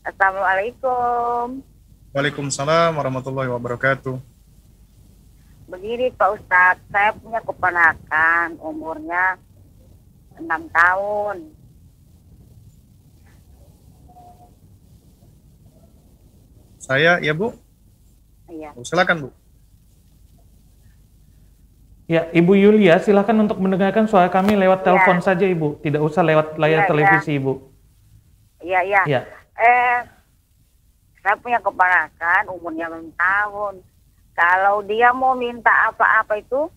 Assalamualaikum. Waalaikumsalam warahmatullahi wabarakatuh. Begini Pak Ustadz, saya punya keponakan umurnya enam tahun. Saya, ya Bu? Iya. Silakan Bu. Ya, Ibu Yulia, silakan untuk mendengarkan suara kami lewat ya. telepon saja, Ibu. Tidak usah lewat layar ya, televisi, ya. Ibu. Iya, iya. Ya. Eh, saya punya keponakan umurnya 6 tahun. Kalau dia mau minta apa-apa itu,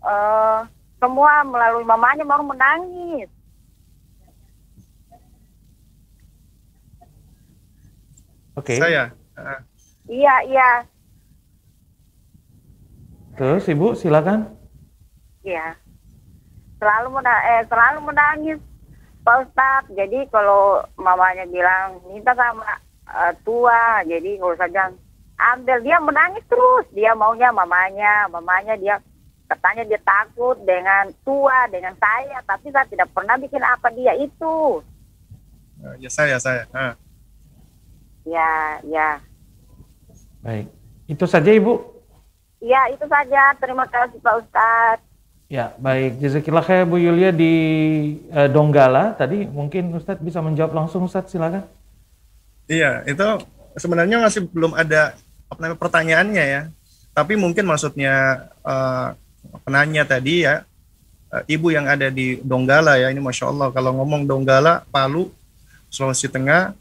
eh, semua melalui mamanya mau menangis. Oke. Okay. Saya. Iya, iya. Terus Ibu silakan. Iya. Selalu menangis, eh, selalu menangis Pak Ustadz. Jadi kalau mamanya bilang minta sama uh, tua, jadi kalau saja ambil dia menangis terus. Dia maunya mamanya, mamanya dia katanya dia takut dengan tua, dengan saya, tapi saya tidak pernah bikin apa dia itu. Uh, ya saya, saya. Uh. Ya, ya. Baik. Itu saja Ibu. Ya, itu saja. Terima kasih Pak Ustadz. Ya, baik. Jazakillah khair Bu Yulia di uh, Donggala. Tadi mungkin Ustadz bisa menjawab langsung Ustadz, silakan. Iya, itu sebenarnya masih belum ada apa namanya pertanyaannya ya. Tapi mungkin maksudnya uh, penanya tadi ya, uh, ibu yang ada di Donggala ya, ini Masya Allah, kalau ngomong Donggala, Palu, Sulawesi Tengah,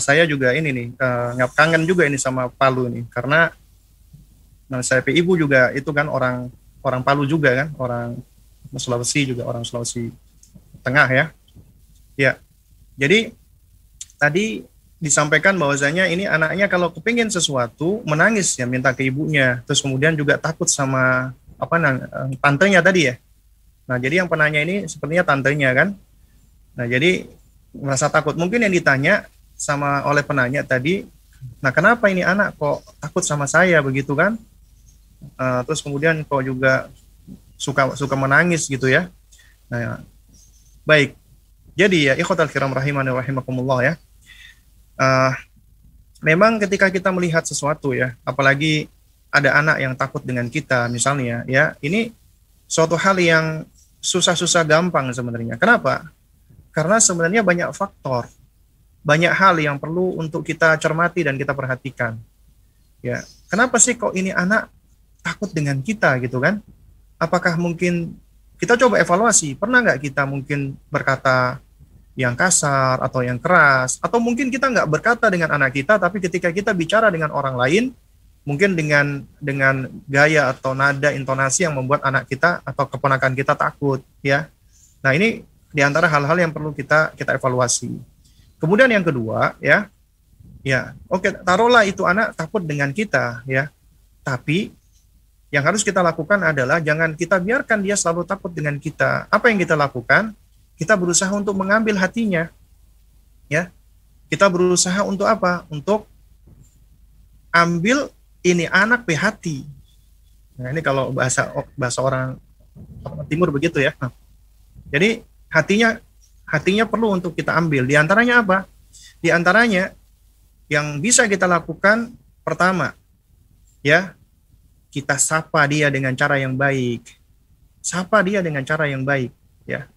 saya juga ini nih, uh, kangen juga ini sama Palu nih, karena Nah, saya ibu juga itu kan orang orang Palu juga kan, orang Sulawesi juga orang Sulawesi Tengah ya. Ya. Jadi tadi disampaikan bahwasanya ini anaknya kalau kepingin sesuatu menangis ya minta ke ibunya, terus kemudian juga takut sama apa nang tantenya tadi ya. Nah, jadi yang penanya ini sepertinya tantenya kan. Nah, jadi merasa takut. Mungkin yang ditanya sama oleh penanya tadi, nah kenapa ini anak kok takut sama saya begitu kan? uh, terus kemudian kok juga suka suka menangis gitu ya. Nah, baik. Jadi ya ikhwatal kiram rahiman rahimakumullah ya. Uh, memang ketika kita melihat sesuatu ya, apalagi ada anak yang takut dengan kita misalnya ya, ini suatu hal yang susah-susah gampang sebenarnya. Kenapa? Karena sebenarnya banyak faktor, banyak hal yang perlu untuk kita cermati dan kita perhatikan. Ya, kenapa sih kok ini anak takut dengan kita gitu kan apakah mungkin kita coba evaluasi pernah nggak kita mungkin berkata yang kasar atau yang keras atau mungkin kita nggak berkata dengan anak kita tapi ketika kita bicara dengan orang lain mungkin dengan dengan gaya atau nada intonasi yang membuat anak kita atau keponakan kita takut ya. Nah ini di antara hal-hal yang perlu kita kita evaluasi. Kemudian yang kedua ya ya oke taruhlah itu anak takut dengan kita ya. Tapi yang harus kita lakukan adalah jangan kita biarkan dia selalu takut dengan kita. Apa yang kita lakukan kita berusaha untuk mengambil hatinya. Ya. Kita berusaha untuk apa? Untuk ambil ini anak hati. Nah, ini kalau bahasa bahasa orang timur begitu ya. Nah, jadi hatinya hatinya perlu untuk kita ambil. Di antaranya apa? Di antaranya yang bisa kita lakukan pertama ya kita sapa dia dengan cara yang baik. Sapa dia dengan cara yang baik, ya.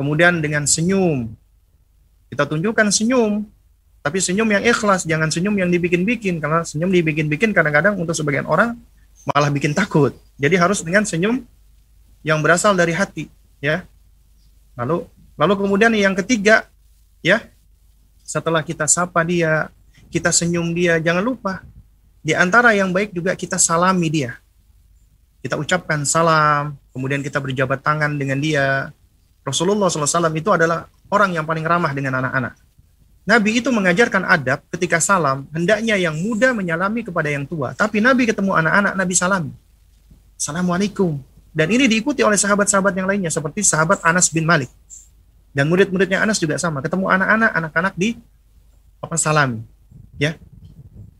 Kemudian dengan senyum. Kita tunjukkan senyum. Tapi senyum yang ikhlas, jangan senyum yang dibikin-bikin. Karena senyum dibikin-bikin kadang-kadang untuk sebagian orang malah bikin takut. Jadi harus dengan senyum yang berasal dari hati. ya. Lalu lalu kemudian yang ketiga, ya setelah kita sapa dia, kita senyum dia, jangan lupa di antara yang baik juga kita salami dia. Kita ucapkan salam, kemudian kita berjabat tangan dengan dia, Rasulullah SAW itu adalah orang yang paling ramah dengan anak-anak. Nabi itu mengajarkan adab ketika salam, hendaknya yang muda menyalami kepada yang tua. Tapi Nabi ketemu anak-anak, Nabi salami. Assalamualaikum. Dan ini diikuti oleh sahabat-sahabat yang lainnya, seperti sahabat Anas bin Malik. Dan murid-muridnya Anas juga sama. Ketemu anak-anak, anak-anak di apa salami. Ya.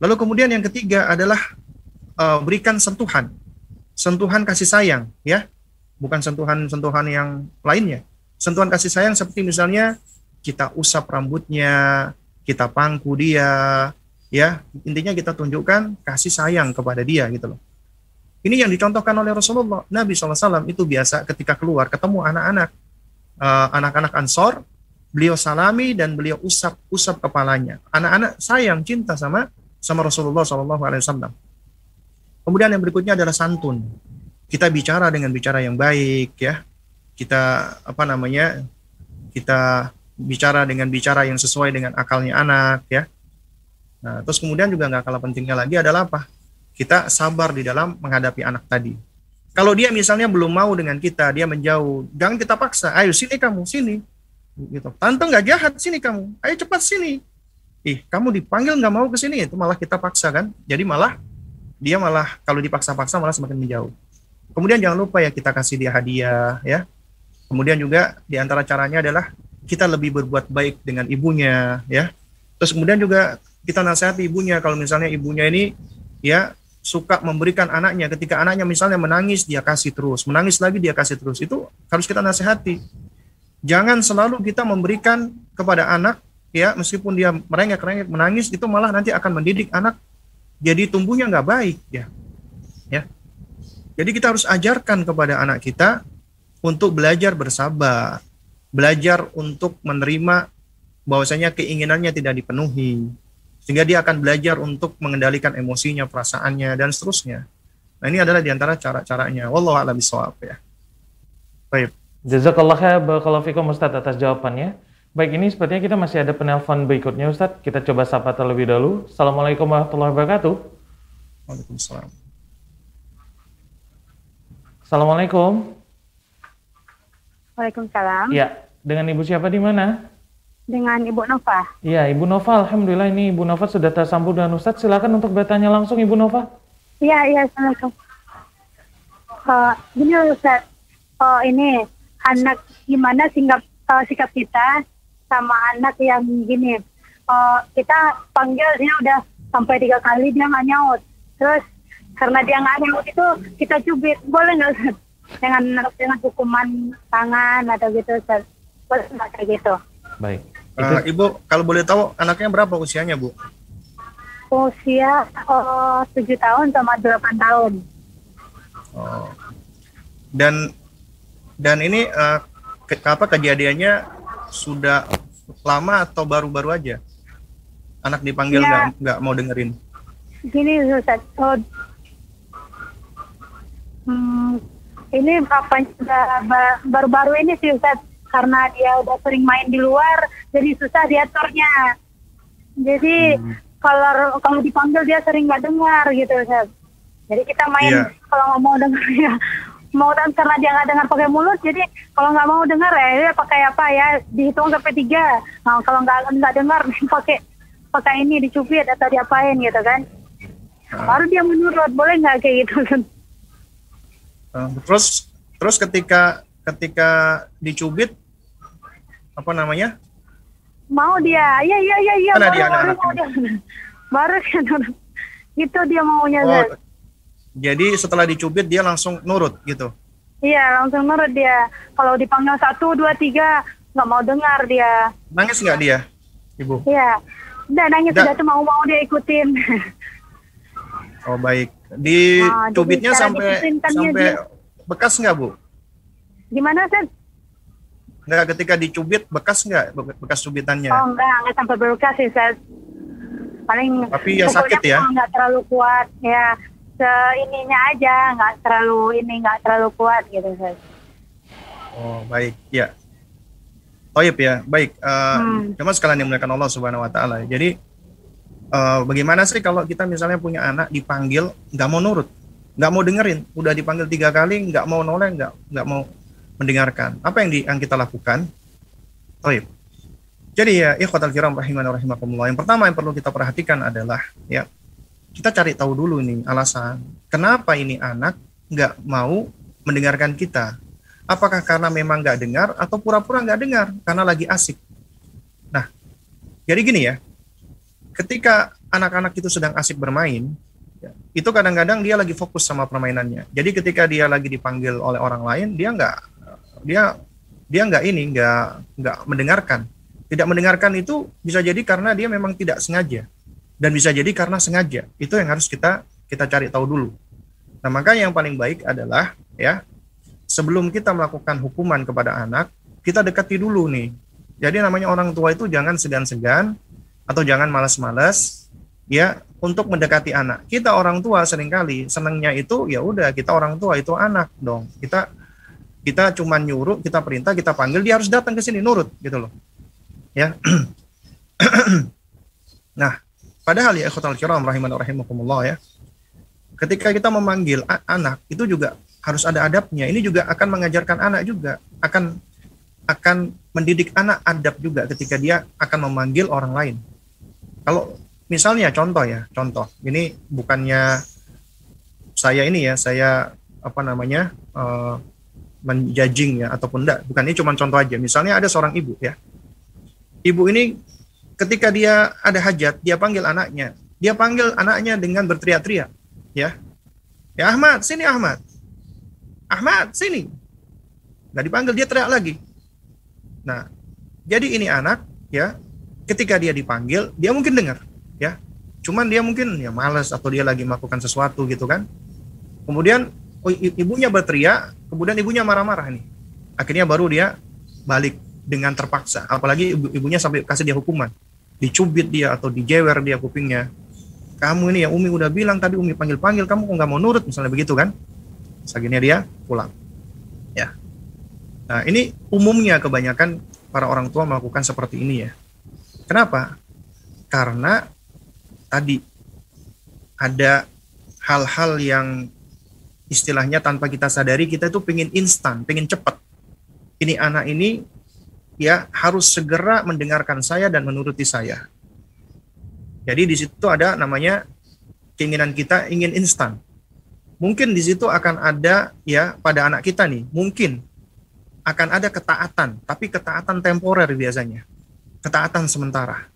Lalu kemudian yang ketiga adalah uh, berikan sentuhan. Sentuhan kasih sayang, ya. Bukan sentuhan-sentuhan yang lainnya sentuhan kasih sayang seperti misalnya kita usap rambutnya, kita pangku dia, ya intinya kita tunjukkan kasih sayang kepada dia gitu loh. Ini yang dicontohkan oleh Rasulullah. Nabi SAW itu biasa ketika keluar ketemu anak-anak, uh, anak-anak Ansor, beliau salami dan beliau usap-usap kepalanya. Anak-anak sayang cinta sama sama Rasulullah SAW. Kemudian yang berikutnya adalah santun. Kita bicara dengan bicara yang baik, ya kita apa namanya kita bicara dengan bicara yang sesuai dengan akalnya anak ya. Nah terus kemudian juga nggak kalah pentingnya lagi adalah apa? Kita sabar di dalam menghadapi anak tadi. Kalau dia misalnya belum mau dengan kita dia menjauh jangan kita paksa. Ayo sini kamu sini. Gitu. Tante nggak jahat sini kamu. Ayo cepat sini. Ih kamu dipanggil nggak mau ke sini itu malah kita paksa kan? Jadi malah dia malah kalau dipaksa-paksa malah semakin menjauh. Kemudian jangan lupa ya kita kasih dia hadiah ya Kemudian juga di antara caranya adalah kita lebih berbuat baik dengan ibunya, ya. Terus kemudian juga kita nasihati ibunya kalau misalnya ibunya ini ya suka memberikan anaknya ketika anaknya misalnya menangis dia kasih terus, menangis lagi dia kasih terus. Itu harus kita nasihati. Jangan selalu kita memberikan kepada anak ya meskipun dia merengek-rengek menangis itu malah nanti akan mendidik anak jadi tumbuhnya nggak baik ya. Ya. Jadi kita harus ajarkan kepada anak kita untuk belajar bersabar, belajar untuk menerima bahwasanya keinginannya tidak dipenuhi, sehingga dia akan belajar untuk mengendalikan emosinya, perasaannya, dan seterusnya. Nah ini adalah di antara cara-caranya. Wallahu a'lam bishawab ya. Baik. Jazakallah khair barakallahu fikum Ustaz atas jawabannya. Baik, ini sepertinya kita masih ada penelpon berikutnya Ustaz. Kita coba sapa terlebih dahulu. Assalamualaikum warahmatullahi wabarakatuh. Waalaikumsalam. Assalamualaikum. Waalaikumsalam. Ya, dengan Ibu siapa di mana? Dengan Ibu Nova. Iya, Ibu Nova. Alhamdulillah ini Ibu Nova sudah tersambung dengan Ustadz. Silakan untuk bertanya langsung Ibu Nova. Iya, iya. Assalamualaikum. Uh, gini Ustadz, uh, ini anak gimana sikap, uh, sikap kita sama anak yang gini. Uh, kita panggil dia udah sampai tiga kali dia nggak nyaut. Terus karena dia nggak nyaut itu kita cubit. Boleh nggak Ustadz? Dengan dengan hukuman tangan atau gitu kayak gitu. Baik. Uh, Ibu, kalau boleh tahu anaknya berapa usianya, Bu? Usia oh, tujuh tahun sama delapan tahun. Oh. Dan dan ini uh, ke, apa kejadiannya sudah lama atau baru-baru aja? Anak dipanggil iya. nggak ya, nggak mau dengerin? Gini Ustaz, oh, hmm, ini apa baru-baru ini sih Ustaz karena dia udah sering main di luar jadi susah diaturnya jadi Hmm. kalau kalau dipanggil dia sering nggak dengar gitu Ustaz. jadi kita main Iya. kalau nggak mau dengar ya mau dan karena dia nggak dengar pakai mulut jadi kalau nggak mau dengar ya dia pakai apa ya dihitung sampai tiga nah, kalau nggak nggak dengar pakai pakai ini dicubit atau diapain gitu kan Ah. baru dia menurut boleh nggak kayak gitu kan terus terus ketika ketika dicubit apa namanya? Mau dia. Iya iya iya iya. Baru dia baru dia. Baru dia nurut. itu dia maunya oh jadi setelah dicubit dia langsung nurut gitu? Iya langsung nurut dia. Kalau dipanggil satu dua tiga nggak mau dengar dia. Nangis nggak dia ibu? Iya. Udah nangis Nggak. udah tuh mau mau dia ikutin. Oh baik dicubitnya jadi cara sampai sampai dia- bekas nggak bu gimana Zat? nggak ketika dicubit bekas nggak be- bekas cubitannya oh enggak enggak sampai berluka sih Zat. paling Tapi ya sakit ya? nggak terlalu kuat ya se ininya aja nggak terlalu ini nggak terlalu kuat gitu Zat. oh baik ya Toyib ya baik uh, Hmm. Cuma sekalian dimuliakan Allah Subhanahu Wa Taala jadi eh, bagaimana sih kalau kita misalnya punya anak dipanggil nggak mau nurut? Nggak mau dengerin? Udah dipanggil tiga kali nggak mau noleh nggak nggak mau mendengarkan. Apa yang, di, yang kita lakukan? Toyib jadi ya ikhwatal kiram rahiman wa rahimakumullah. Yang pertama yang perlu kita perhatikan adalah ya kita cari tahu dulu nih alasan kenapa ini anak nggak mau mendengarkan kita? Apakah karena memang nggak dengar atau pura-pura nggak dengar? Karena lagi asik. Nah jadi gini ya ketika anak-anak itu sedang asik bermain ya, itu kadang-kadang dia lagi fokus sama permainannya. Jadi ketika dia lagi dipanggil oleh orang lain dia nggak dia dia nggak ini nggak nggak mendengarkan. Tidak mendengarkan itu bisa jadi karena dia memang tidak sengaja. Dan bisa jadi karena sengaja. Itu yang harus kita kita cari tahu dulu. Nah maka yang paling baik adalah ya sebelum kita melakukan hukuman kepada anak kita dekati dulu nih. Jadi namanya orang tua itu jangan segan-segan atau jangan malas-malas ya untuk mendekati anak. Kita orang tua sering kali senangnya itu ya udah kita orang tua itu anak dong. Kita kita cuma nyuruh kita perintah kita panggil dia harus datang ke sini nurut gitu loh. Ya. Nah padahal ya ikhwatal kiram rahiman rahimakumullah ya. Ketika kita memanggil anak itu juga harus ada adabnya. Ini juga akan mengajarkan anak juga. Akan akan mendidik anak adab juga ketika dia akan memanggil orang lain kalau misalnya contoh ya contoh. Ini bukannya saya ini ya saya apa namanya eh, menjudging ya ataupun enggak. Bukan ini cuma contoh aja. Misalnya ada seorang ibu ya. Ibu ini ketika dia ada hajat dia panggil anaknya. Dia panggil anaknya dengan berteriak-teriak ya. Ya Ahmad sini Ahmad. Ahmad sini. Nggak dipanggil dia teriak lagi. Nah jadi ini anak ya ketika dia dipanggil dia mungkin dengar ya. Cuman dia mungkin ya malas atau dia lagi melakukan sesuatu gitu kan. Kemudian oh, ibunya berteriak kemudian ibunya marah-marah nih. Akhirnya baru dia balik dengan terpaksa. Apalagi ibu, ibunya sampai kasih dia hukuman. Dicubit dia atau dijewer dia kupingnya. Kamu ini ya Umi udah bilang tadi Umi panggil-panggil kamu kok nggak mau nurut? Misalnya begitu kan. Terus dia pulang ya. Nah ini umumnya kebanyakan para orang tua melakukan seperti ini ya kenapa karena tadi ada hal-hal yang istilahnya tanpa kita sadari kita itu pengen instan, pengen cepat. Ini anak ini ya harus segera mendengarkan saya dan menuruti saya. Jadi di situ ada namanya keinginan kita ingin instan. Mungkin di situ akan ada ya pada anak kita nih, mungkin akan ada ketaatan, tapi ketaatan temporer biasanya. Ketaatan sementara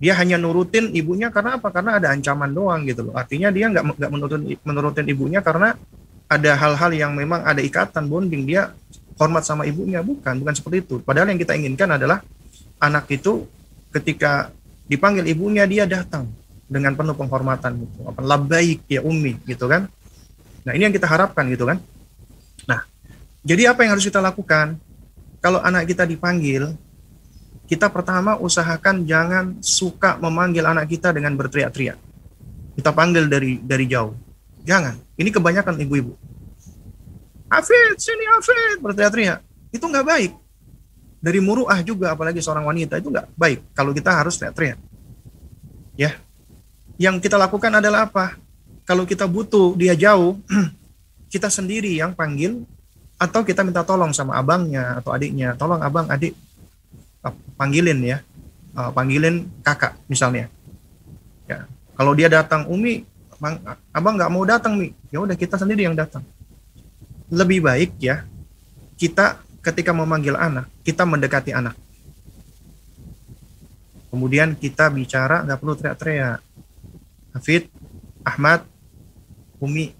dia hanya nurutin ibunya karena apa? Karena ada ancaman doang gitu loh. Artinya dia nggak nggak menurutin menurutin ibunya karena ada hal-hal yang memang ada ikatan bonding dia hormat sama ibunya bukan bukan seperti itu. Padahal yang kita inginkan adalah anak itu ketika dipanggil ibunya dia datang dengan penuh penghormatan gitu. Apa labaik ya umi gitu kan. Nah, ini yang kita harapkan gitu kan. Nah, jadi apa yang harus kita lakukan? Kalau anak kita dipanggil, kita pertama usahakan jangan suka memanggil anak kita dengan berteriak-teriak. Kita panggil dari dari jauh. Jangan. Ini kebanyakan ibu-ibu. Afid, sini Afid, berteriak-teriak. Itu nggak baik. dari muruah juga apalagi seorang wanita itu nggak baik kalau kita harus teriak-teriak ya yang kita lakukan adalah apa kalau kita butuh dia jauh kita sendiri yang panggil atau kita minta tolong sama abangnya atau adiknya tolong abang adik panggilin ya. Uh, panggilin kakak misalnya. Ya kalau dia datang umi abang, nggak mau datang mi ya udah kita sendiri yang datang. Lebih baik ya kita ketika memanggil anak kita mendekati anak. Kemudian kita bicara nggak perlu teriak-teriak. Hafid Ahmad Umi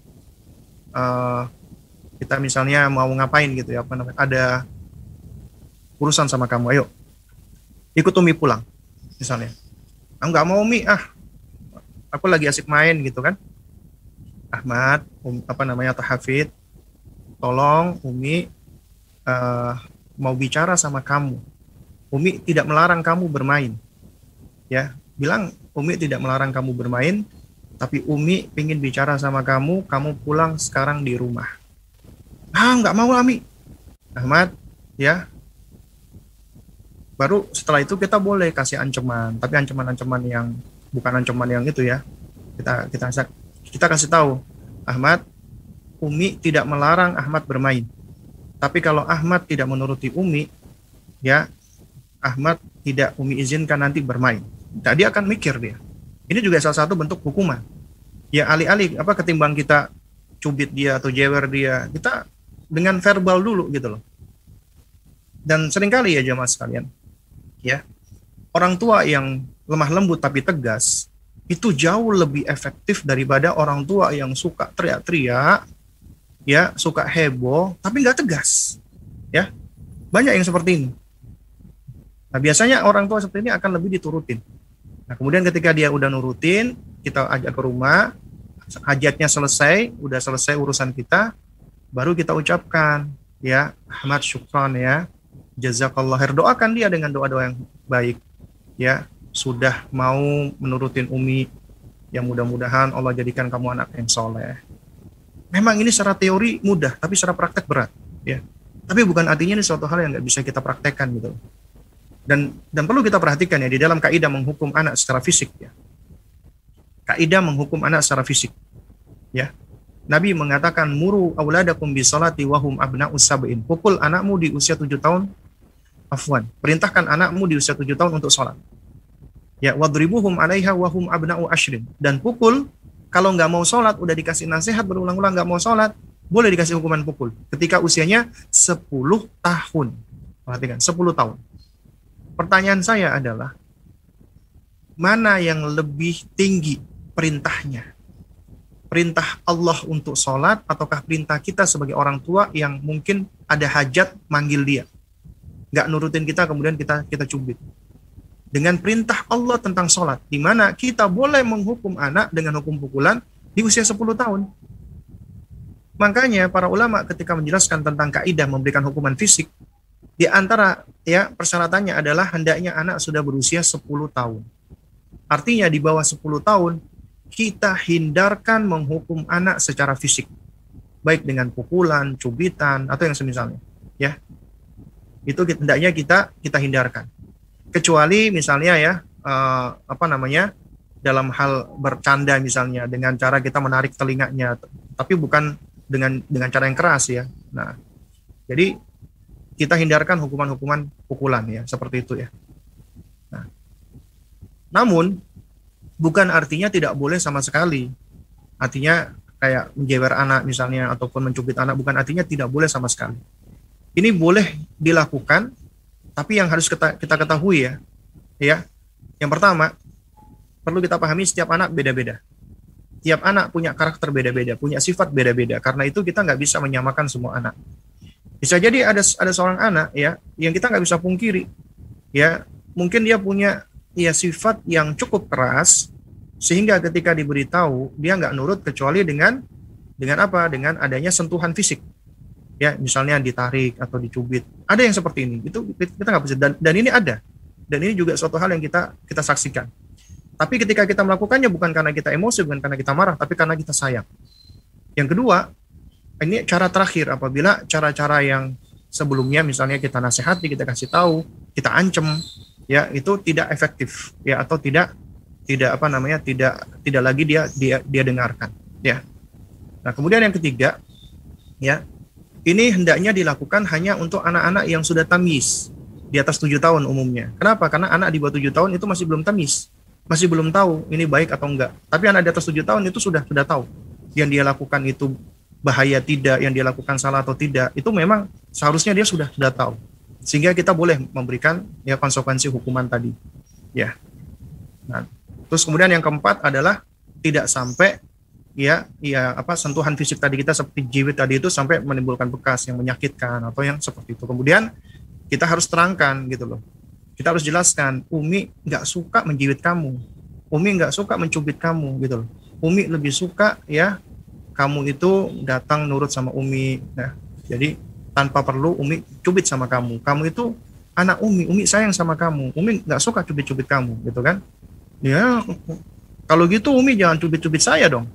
uh, kita misalnya mau ngapain gitu ya apa namanya ada urusan sama kamu ayo ikut Umi pulang misalnya. Aku nggak mau Umi ah aku lagi asik main gitu kan. Ahmad um, apa namanya atau Hafid tolong Umi uh, mau bicara sama kamu. Umi tidak melarang kamu bermain. Ya bilang Umi tidak melarang kamu bermain tapi Umi ingin bicara sama kamu kamu pulang sekarang di rumah. Ah nggak mau Ami Ahmad ya baru setelah itu kita boleh kasih ancaman. Tapi ancaman-ancaman yang bukan ancaman yang itu ya. Kita kita kita kasih tahu Ahmad Umi tidak melarang Ahmad bermain. Tapi kalau Ahmad tidak menuruti Umi ya Ahmad tidak Umi izinkan nanti bermain. Nah, dia akan mikir dia. Ini juga salah satu bentuk hukuman. Ya alih-alih apa ketimbang kita cubit dia atau jewer dia kita dengan verbal dulu gitu loh. Dan sering kali ya jemaah sekalian, ya orang tua yang lemah lembut tapi tegas itu jauh lebih efektif daripada orang tua yang suka teriak-teriak, ya suka heboh tapi nggak tegas, ya banyak yang seperti ini. Nah biasanya orang tua seperti ini akan lebih diturutin. Nah kemudian ketika dia udah nurutin, kita ajak ke rumah, hajatnya selesai, udah selesai urusan kita, baru kita ucapkan ya Ahmad syukran ya jazakallah khair. Doakan dia dengan doa-doa yang baik. Ya sudah mau menurutin Umi yang mudah-mudahan Allah jadikan kamu anak yang soleh. Memang ini secara teori mudah tapi secara praktek berat ya. Tapi bukan artinya ini suatu hal yang nggak bisa kita praktekkan gitu. Dan dan perlu kita perhatikan ya di dalam kaidah menghukum anak secara fisik ya. Kaidah menghukum anak secara fisik ya. Nabi mengatakan muru auladakum bi salati wahum abna sab'in. Pukul anakmu di usia tujuh tahun. Afwan. Perintahkan anakmu di usia tujuh tahun untuk sholat. Ya, wadribuhum alaiha wahum abna'u ashrin. Dan pukul, kalau nggak mau sholat, udah dikasih nasihat berulang-ulang nggak mau sholat, boleh dikasih hukuman pukul. Ketika usianya 10 tahun. Perhatikan, 10 tahun. Pertanyaan saya adalah, mana yang lebih tinggi perintahnya? perintah Allah untuk sholat ataukah perintah kita sebagai orang tua yang mungkin ada hajat manggil dia nggak nurutin kita kemudian kita kita cubit. Dengan perintah Allah tentang sholat di mana kita boleh menghukum anak dengan hukum pukulan di usia 10 tahun. Makanya para ulama ketika menjelaskan tentang kaidah memberikan hukuman fisik di antara ya persyaratannya adalah hendaknya anak sudah berusia 10 tahun. Artinya di bawah 10 tahun kita hindarkan menghukum anak secara fisik. Baik dengan pukulan, cubitan atau yang semisalnya ya itu hendaknya kita kita hindarkan kecuali misalnya ya uh, apa namanya dalam hal bercanda misalnya dengan cara kita menarik telinganya tapi bukan dengan dengan cara yang keras ya nah jadi kita hindarkan hukuman-hukuman pukulan ya seperti itu ya nah namun bukan artinya tidak boleh sama sekali. Artinya kayak menjewer anak misalnya ataupun mencubit anak bukan artinya tidak boleh sama sekali. Ini boleh dilakukan, tapi yang harus kita, kita ketahui ya, ya. Yang pertama, perlu kita pahami setiap anak beda-beda. Tiap anak punya karakter beda-beda, punya sifat beda-beda. Karena itu kita nggak bisa menyamakan semua anak. Bisa jadi ada ada seorang anak ya yang kita nggak bisa pungkiri, ya mungkin dia punya ya sifat yang cukup keras sehingga ketika diberitahu dia nggak nurut kecuali dengan dengan apa dengan adanya sentuhan fisik ya misalnya ditarik atau dicubit. Ada yang seperti ini. Itu kita nggak bisa. Dan, dan ini ada. Dan ini juga suatu hal yang kita kita saksikan. Tapi ketika kita melakukannya bukan karena kita emosi bukan karena kita marah tapi karena kita sayang. Yang kedua ini cara terakhir. Apabila cara-cara yang sebelumnya misalnya kita nasihati, kita kasih tahu, kita ancam, ya itu tidak efektif. Ya atau tidak tidak apa namanya tidak tidak lagi dia dia dia dengarkan. Ya. Nah, kemudian yang ketiga ya ini hendaknya dilakukan hanya untuk anak-anak yang sudah tamis di atas tujuh tahun umumnya. Kenapa? Karena anak di bawah tujuh tahun itu masih belum tamis, masih belum tahu ini baik atau enggak. Tapi anak di atas tujuh tahun itu sudah sudah tahu yang dia lakukan itu bahaya tidak, yang dia lakukan salah atau tidak. Itu memang seharusnya dia sudah sudah tahu sehingga kita boleh memberikan ya konsekuensi hukuman tadi ya nah terus kemudian yang keempat adalah tidak sampai ya ya apa sentuhan fisik tadi kita seperti jiwit tadi itu sampai menimbulkan bekas yang menyakitkan atau yang seperti itu kemudian kita harus terangkan gitu loh kita harus jelaskan Umi nggak suka menjiwit kamu Umi nggak suka mencubit kamu gitu loh Umi lebih suka ya kamu itu datang nurut sama Umi nah jadi tanpa perlu Umi cubit sama kamu. Kamu itu anak Umi, Umi sayang sama kamu. Umi nggak suka cubit-cubit kamu, gitu kan? Ya, kalau gitu Umi jangan cubit-cubit saya dong.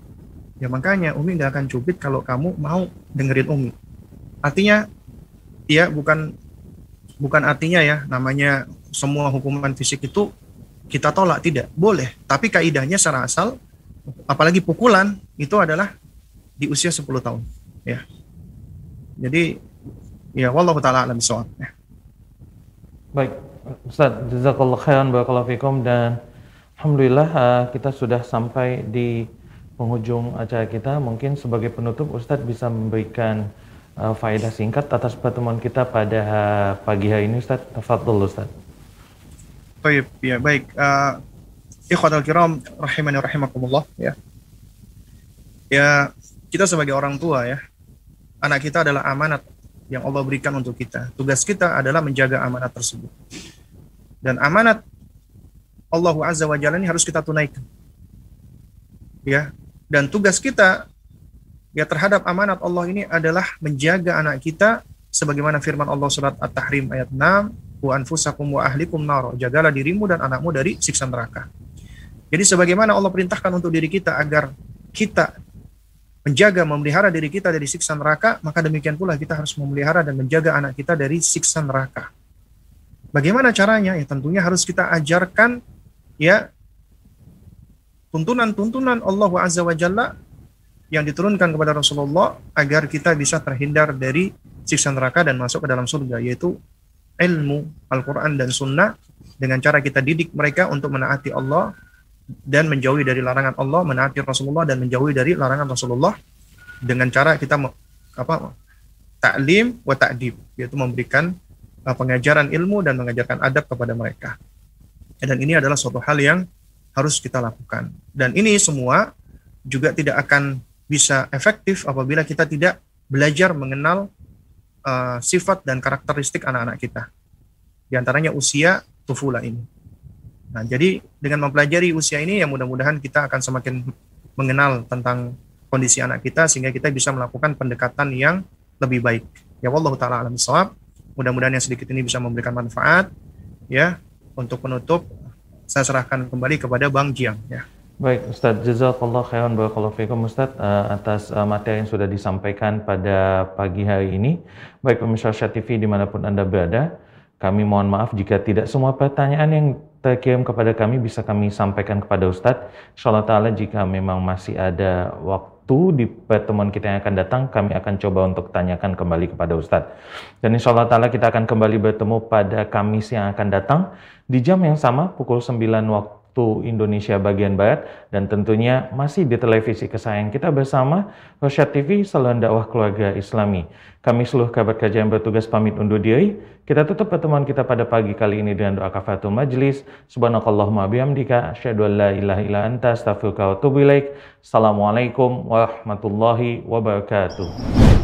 Ya makanya Umi nggak akan cubit kalau kamu mau dengerin Umi. Artinya, ya bukan bukan artinya ya namanya semua hukuman fisik itu kita tolak tidak boleh. Tapi kaidahnya secara asal, apalagi pukulan itu adalah di usia 10 tahun. Ya, jadi Ya, wallahu taala alam bisawab. Ya. Baik, Ustaz, jazakallah khairan barakallahu fikum dan alhamdulillah uh, kita sudah sampai di penghujung acara kita. Mungkin sebagai penutup Ustaz bisa memberikan uh, faedah singkat atas pertemuan kita pada pagi hari ini Ustaz. Tafadhol Ustaz. Baik, ya baik. Uh, Ikhwatal kiram rahimani rahimakumullah ya. Ya, kita sebagai orang tua ya, anak kita adalah amanat yang Allah berikan untuk kita. Tugas kita adalah menjaga amanat tersebut. Dan amanat Allah Azza wa Jalla ini harus kita tunaikan. Ya, dan tugas kita ya terhadap amanat Allah ini adalah menjaga anak kita sebagaimana firman Allah surat At-Tahrim ayat 6, "Wa anfusakum wa ahlikum nar." Jagalah dirimu dan anakmu dari siksa neraka. Jadi sebagaimana Allah perintahkan untuk diri kita agar kita menjaga, memelihara diri kita dari siksa neraka, maka demikian pula kita harus memelihara dan menjaga anak kita dari siksa neraka. Bagaimana caranya? Ya tentunya harus kita ajarkan ya tuntunan-tuntunan Allah Azza wa Jalla yang diturunkan kepada Rasulullah agar kita bisa terhindar dari siksa neraka dan masuk ke dalam surga yaitu ilmu Al-Quran dan Sunnah dengan cara kita didik mereka untuk menaati Allah dan menjauhi dari larangan Allah, menaati Rasulullah dan menjauhi dari larangan Rasulullah dengan cara kita apa taklim wa ta'dib yaitu memberikan uh, pengajaran ilmu dan mengajarkan adab kepada mereka. Dan ini adalah suatu hal yang harus kita lakukan. Dan ini semua juga tidak akan bisa efektif apabila kita tidak belajar mengenal uh, sifat dan karakteristik anak-anak kita. Di antaranya usia tufula ini. Nah, jadi dengan mempelajari usia ini ya mudah-mudahan kita akan semakin mengenal tentang kondisi anak kita sehingga kita bisa melakukan pendekatan yang lebih baik. Ya Allah taala alam. Mudah-mudahan yang sedikit ini bisa memberikan manfaat ya. Untuk penutup saya serahkan kembali kepada Bang Jiang ya. Baik, Ustaz Jazakallah khairan barakallahu fikum Ustaz uh, atas uh, materi yang sudah disampaikan pada pagi hari ini. Baik pemirsa TV di mana pun Anda berada, kami mohon maaf jika tidak semua pertanyaan yang terkirim kepada kami bisa kami sampaikan kepada Ustadz. Insyaallah ta'ala jika memang masih ada waktu di pertemuan kita yang akan datang, kami akan coba untuk tanyakan kembali kepada Ustadz. Dan insyaallah ta'ala kita akan kembali bertemu pada Kamis yang akan datang di jam yang sama pukul 9 waktu waktu Indonesia bagian Barat dan tentunya masih di televisi kesayangan kita bersama Rosyad TV Saluran Dakwah Keluarga Islami. Kami seluruh kabar kerja yang bertugas pamit undur diri. Kita tutup pertemuan kita pada pagi kali ini dengan doa kafatul majlis. Subhanakallahumma bihamdika asyhadu an la ilaha illa anta astaghfiruka wa atubu ilaik. Assalamualaikum warahmatullahi wabarakatuh.